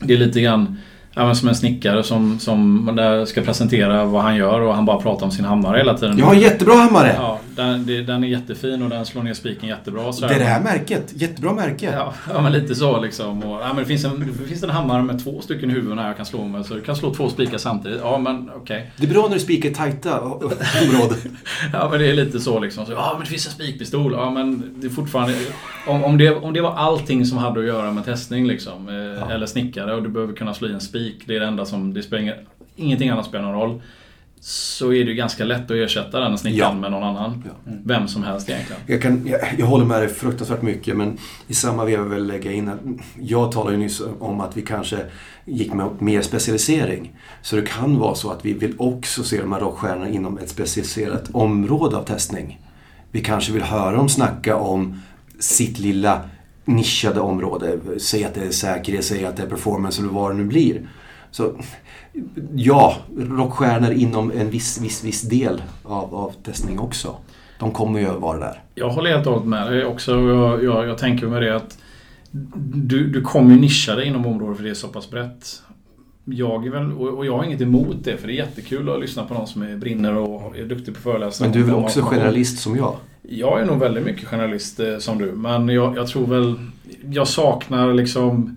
Det är lite grann ja, som en snickare som, som ska presentera vad han gör och han bara pratar om sin hammare hela tiden. Jag har en jättebra hammare! Ja, den, den är jättefin och den slår ner spiken jättebra. Så Det är det här märket. Jättebra märke. Ja, ja, men lite så liksom. Och, ja, men det, finns en, det finns en hammare med två stycken huvuden här jag kan slå med. Så du kan slå två spikar samtidigt. Ja, men okej. Det är bra när du spikar tajta områden. [LAUGHS] Ja, men det är lite så liksom. Så, ja, men det finns en spikpistol. Ja, men det är fortfarande... Om, om, det, om det var allting som hade att göra med testning liksom. Eh, Eller snickare och du behöver kunna slå i en spik. Det är det enda som... Det spelar ingen, ingenting annat spelar någon roll. Så är det ju ganska lätt att ersätta den snickaren Ja. med någon annan. Ja. Vem som helst egentligen. Jag, kan, jag, jag håller med dig fruktansvärt mycket men i samma veva vill jag lägga in att jag talade ju nyss om att vi kanske gick med mer specialisering. Så det kan vara så att vi vill också se de här rockstjärnorna inom ett specialiserat område av testning. Vi kanske vill höra dem snacka om sitt lilla nischade område. Säg att det är säkerhet, säg att det är performance eller vad det nu blir. Så ja, rockstjärnor inom en viss, viss, viss del av, av testning också. De kommer ju att vara där. Jag håller helt och hållet med dig också. Jag, jag, jag tänker med det att du, du kommer nischa dig inom området för det är så pass brett. Jag är väl, och jag har inget emot det för det är jättekul att lyssna på någon som är brinner och är duktig på föreläsningar. Men du är väl också generalist som jag? Jag är nog väldigt mycket journalist eh, som du. Men jag, jag tror väl... Jag saknar liksom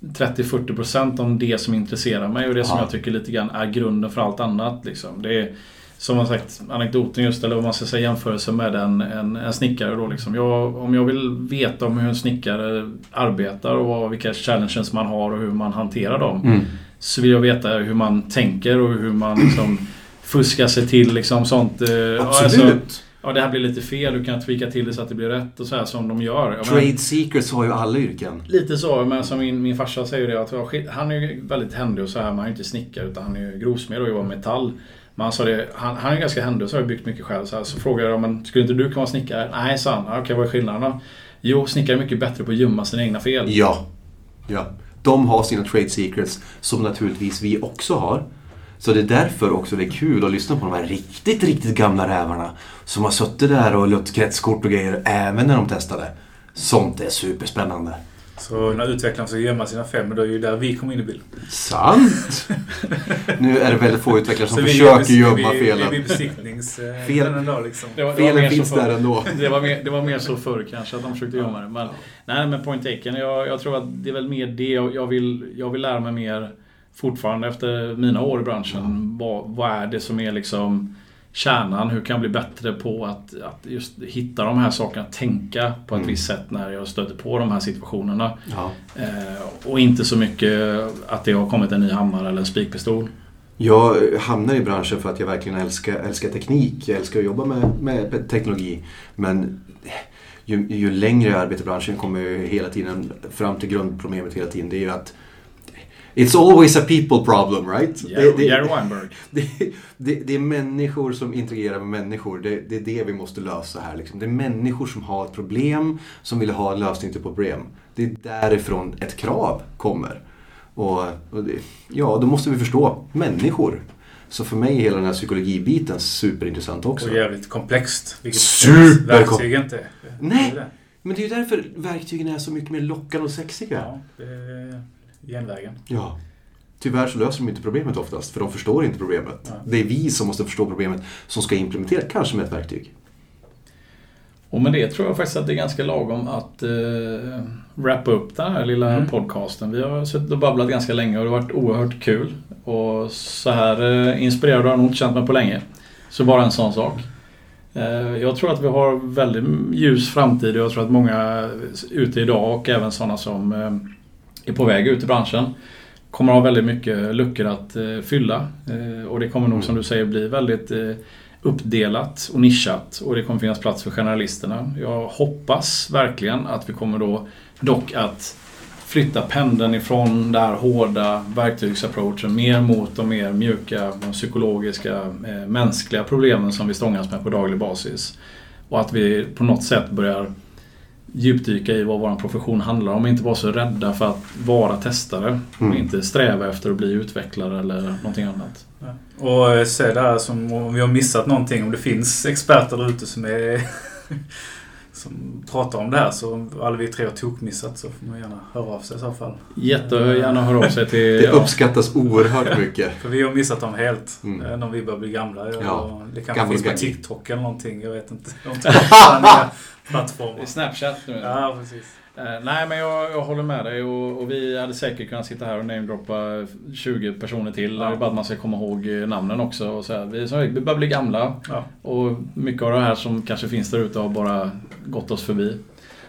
30-40% om det som intresserar mig och det som Ja. jag tycker lite grann är grunden för allt annat. Liksom. Det är som man sagt, anekdoten just, eller vad man ska säga jämförelse med en, en, en snickare då liksom. Jag, om jag vill veta om hur en snickare arbetar och vad, vilka challenges man har och hur man hanterar dem. Mm. Så vill jag veta hur man tänker och hur man liksom fuskar sig till liksom sånt. eh, Absolut. alltså- ja, det här blir lite fel, du kan tweaka till det så att det blir rätt och så här som de gör. Jag Trade secrets har ju alla yrken. Lite så, men som min, min farsa säger det att han är ju väldigt händig och så här, men han är ju inte snickare utan han är ju grovsmed och jobbar med metall. Men han sa det, han, han är ganska händig och så har byggt mycket själv. Så, här, så frågade jag men skulle inte du kunna vara snickare? Nej, sa han. "Ja, Okej, vad är skillnaden då? Jo, snickare är mycket bättre på att gömma sina egna fel. Ja. ja. De har sina trade secrets som naturligtvis vi också har. Så det är därför också det är kul att lyssna på de här riktigt, riktigt gamla rävarna som har suttit där och lött kretskort och grejer även när de testade. Sånt är superspännande. Så när utvecklaren ska gömma sina fem, då är ju där vi kommer in i bilden. Sant! [LAUGHS] nu är det väldigt få utvecklare som försöker vi- gömma vi, felen. Vi är besiktningsställen Fel- ändå liksom. Det var, det var Felen mer finns så där förr. ändå. [LAUGHS] Det var, mer, det var mer så förr kanske, att de försökte gömma det. Men, nej, men point taken. Jag, jag tror att det är väl mer det jag, jag, vill, jag vill lära mig mer fortfarande efter mina år i branschen. Vad, vad är det som är liksom kärnan? Hur kan jag bli bättre på att, att just hitta de här sakerna? Tänka på ett Mm. visst sätt när jag stöter på de här situationerna. Ja. Eh, och inte så mycket att det har kommit en ny hammare eller en spikpistol. Jag hamnar i branschen för att jag verkligen älskar, älskar teknik. Jag älskar att jobba med, med teknologi. Men ju, ju längre jag arbetar i branschen kommer jag hela tiden fram till grundproblemet hela tiden. Det är ju att It's always a people problem, right? Jerry, Det, Weinberg. [LAUGHS] det, det, det är människor som interagerar med människor. Det, det är det vi måste lösa här. Liksom. Det är människor som har ett problem, som vill ha en lösning till problem. Det är därifrån ett krav kommer. Och, och ja, då måste vi förstå människor. Så för mig är hela den här psykologibiten superintressant också. Och jävligt komplext. Vilket Superkom- inte. Nej. Men det är ju därför verktygen är så mycket mer lockande och sexiga. Ja, genvägen. Ja. Tyvärr så löser de inte problemet oftast, för de förstår inte problemet. Ja. Det är vi som måste förstå problemet, som ska implementera, kanske med ett verktyg. Och med det tror jag faktiskt att det är ganska lagom att eh, wrappa upp den här lilla Mm. podcasten. Vi har suttit och babblat ganska länge och det har varit oerhört kul. Och så här eh, inspirerad har jag nog inte känt mig på länge. Så bara en sån sak. Eh, jag tror att vi har väldigt ljus framtid och jag tror att många ute idag och även sådana som eh, är på väg ut i branschen kommer ha väldigt mycket luckor att eh, fylla. Eh, och det kommer nog som du säger bli väldigt eh, uppdelat och nischat och det kommer finnas plats för generalisterna. Jag hoppas verkligen att vi kommer då dock att flytta pendeln ifrån den här hårda verktygsapproachen mer mot de mer mjuka, de psykologiska, mänskliga problemen som vi stångas med på daglig basis. Och att vi på något sätt börjar djupdyka i vad vår profession handlar om. Inte vara så rädda för att vara testare. Mm. Och inte sträva efter att bli utvecklare eller någonting annat. Och eh, se där som om vi har missat någonting. Om det finns experter där ute som är [LAUGHS] som pratar om det här så alla vi tre har tokmissat så får man gärna höra av sig i så fall. Jättegärna höra av sig till... Det ja, uppskattas oerhört mycket. För vi har missat dem helt. Mm. Mm. När vi börjar bli gamla. Ja. Det kanske finns på. TikTok eller någonting. Jag vet inte. [LAUGHS] Plattformar. Snapchat nu. Ja, precis. Eh, nej men jag, jag håller med dig och, och vi hade säkert kunnat sitta här och namedroppa 20 personer till. Ja. Bara att man ska komma ihåg eh, namnen också. Och så här. Vi, som, vi börjar bli gamla Ja. och mycket av det här som kanske finns där ute har bara gått oss förbi.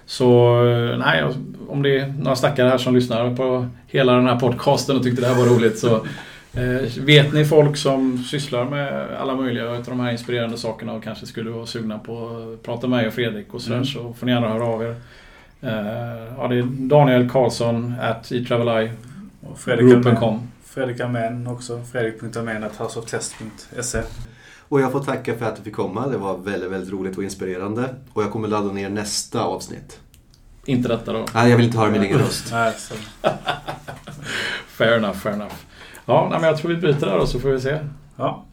Så eh, nej, om det är några stackare här som lyssnar på hela den här podcasten och tyckte det här var roligt så vet ni folk som sysslar med alla möjliga av de här inspirerande sakerna och kanske skulle vara sugna på att prata med mig och Fredrik och sådär Mm. så får ni gärna höra av er. Eh, ja, det är Daniel Karlsson at eTravelI. Och Fredrik Almén också. Houseoftest.se Och jag får tacka för att du fick komma. Det var väldigt, väldigt roligt och inspirerande. Och jag kommer ladda ner nästa avsnitt. Inte detta då. Nej, jag vill inte höra min egen röst. [LAUGHS] Fair enough, fair enough. Ja, nej, men jag tror vi byter där och så får vi se. Ja,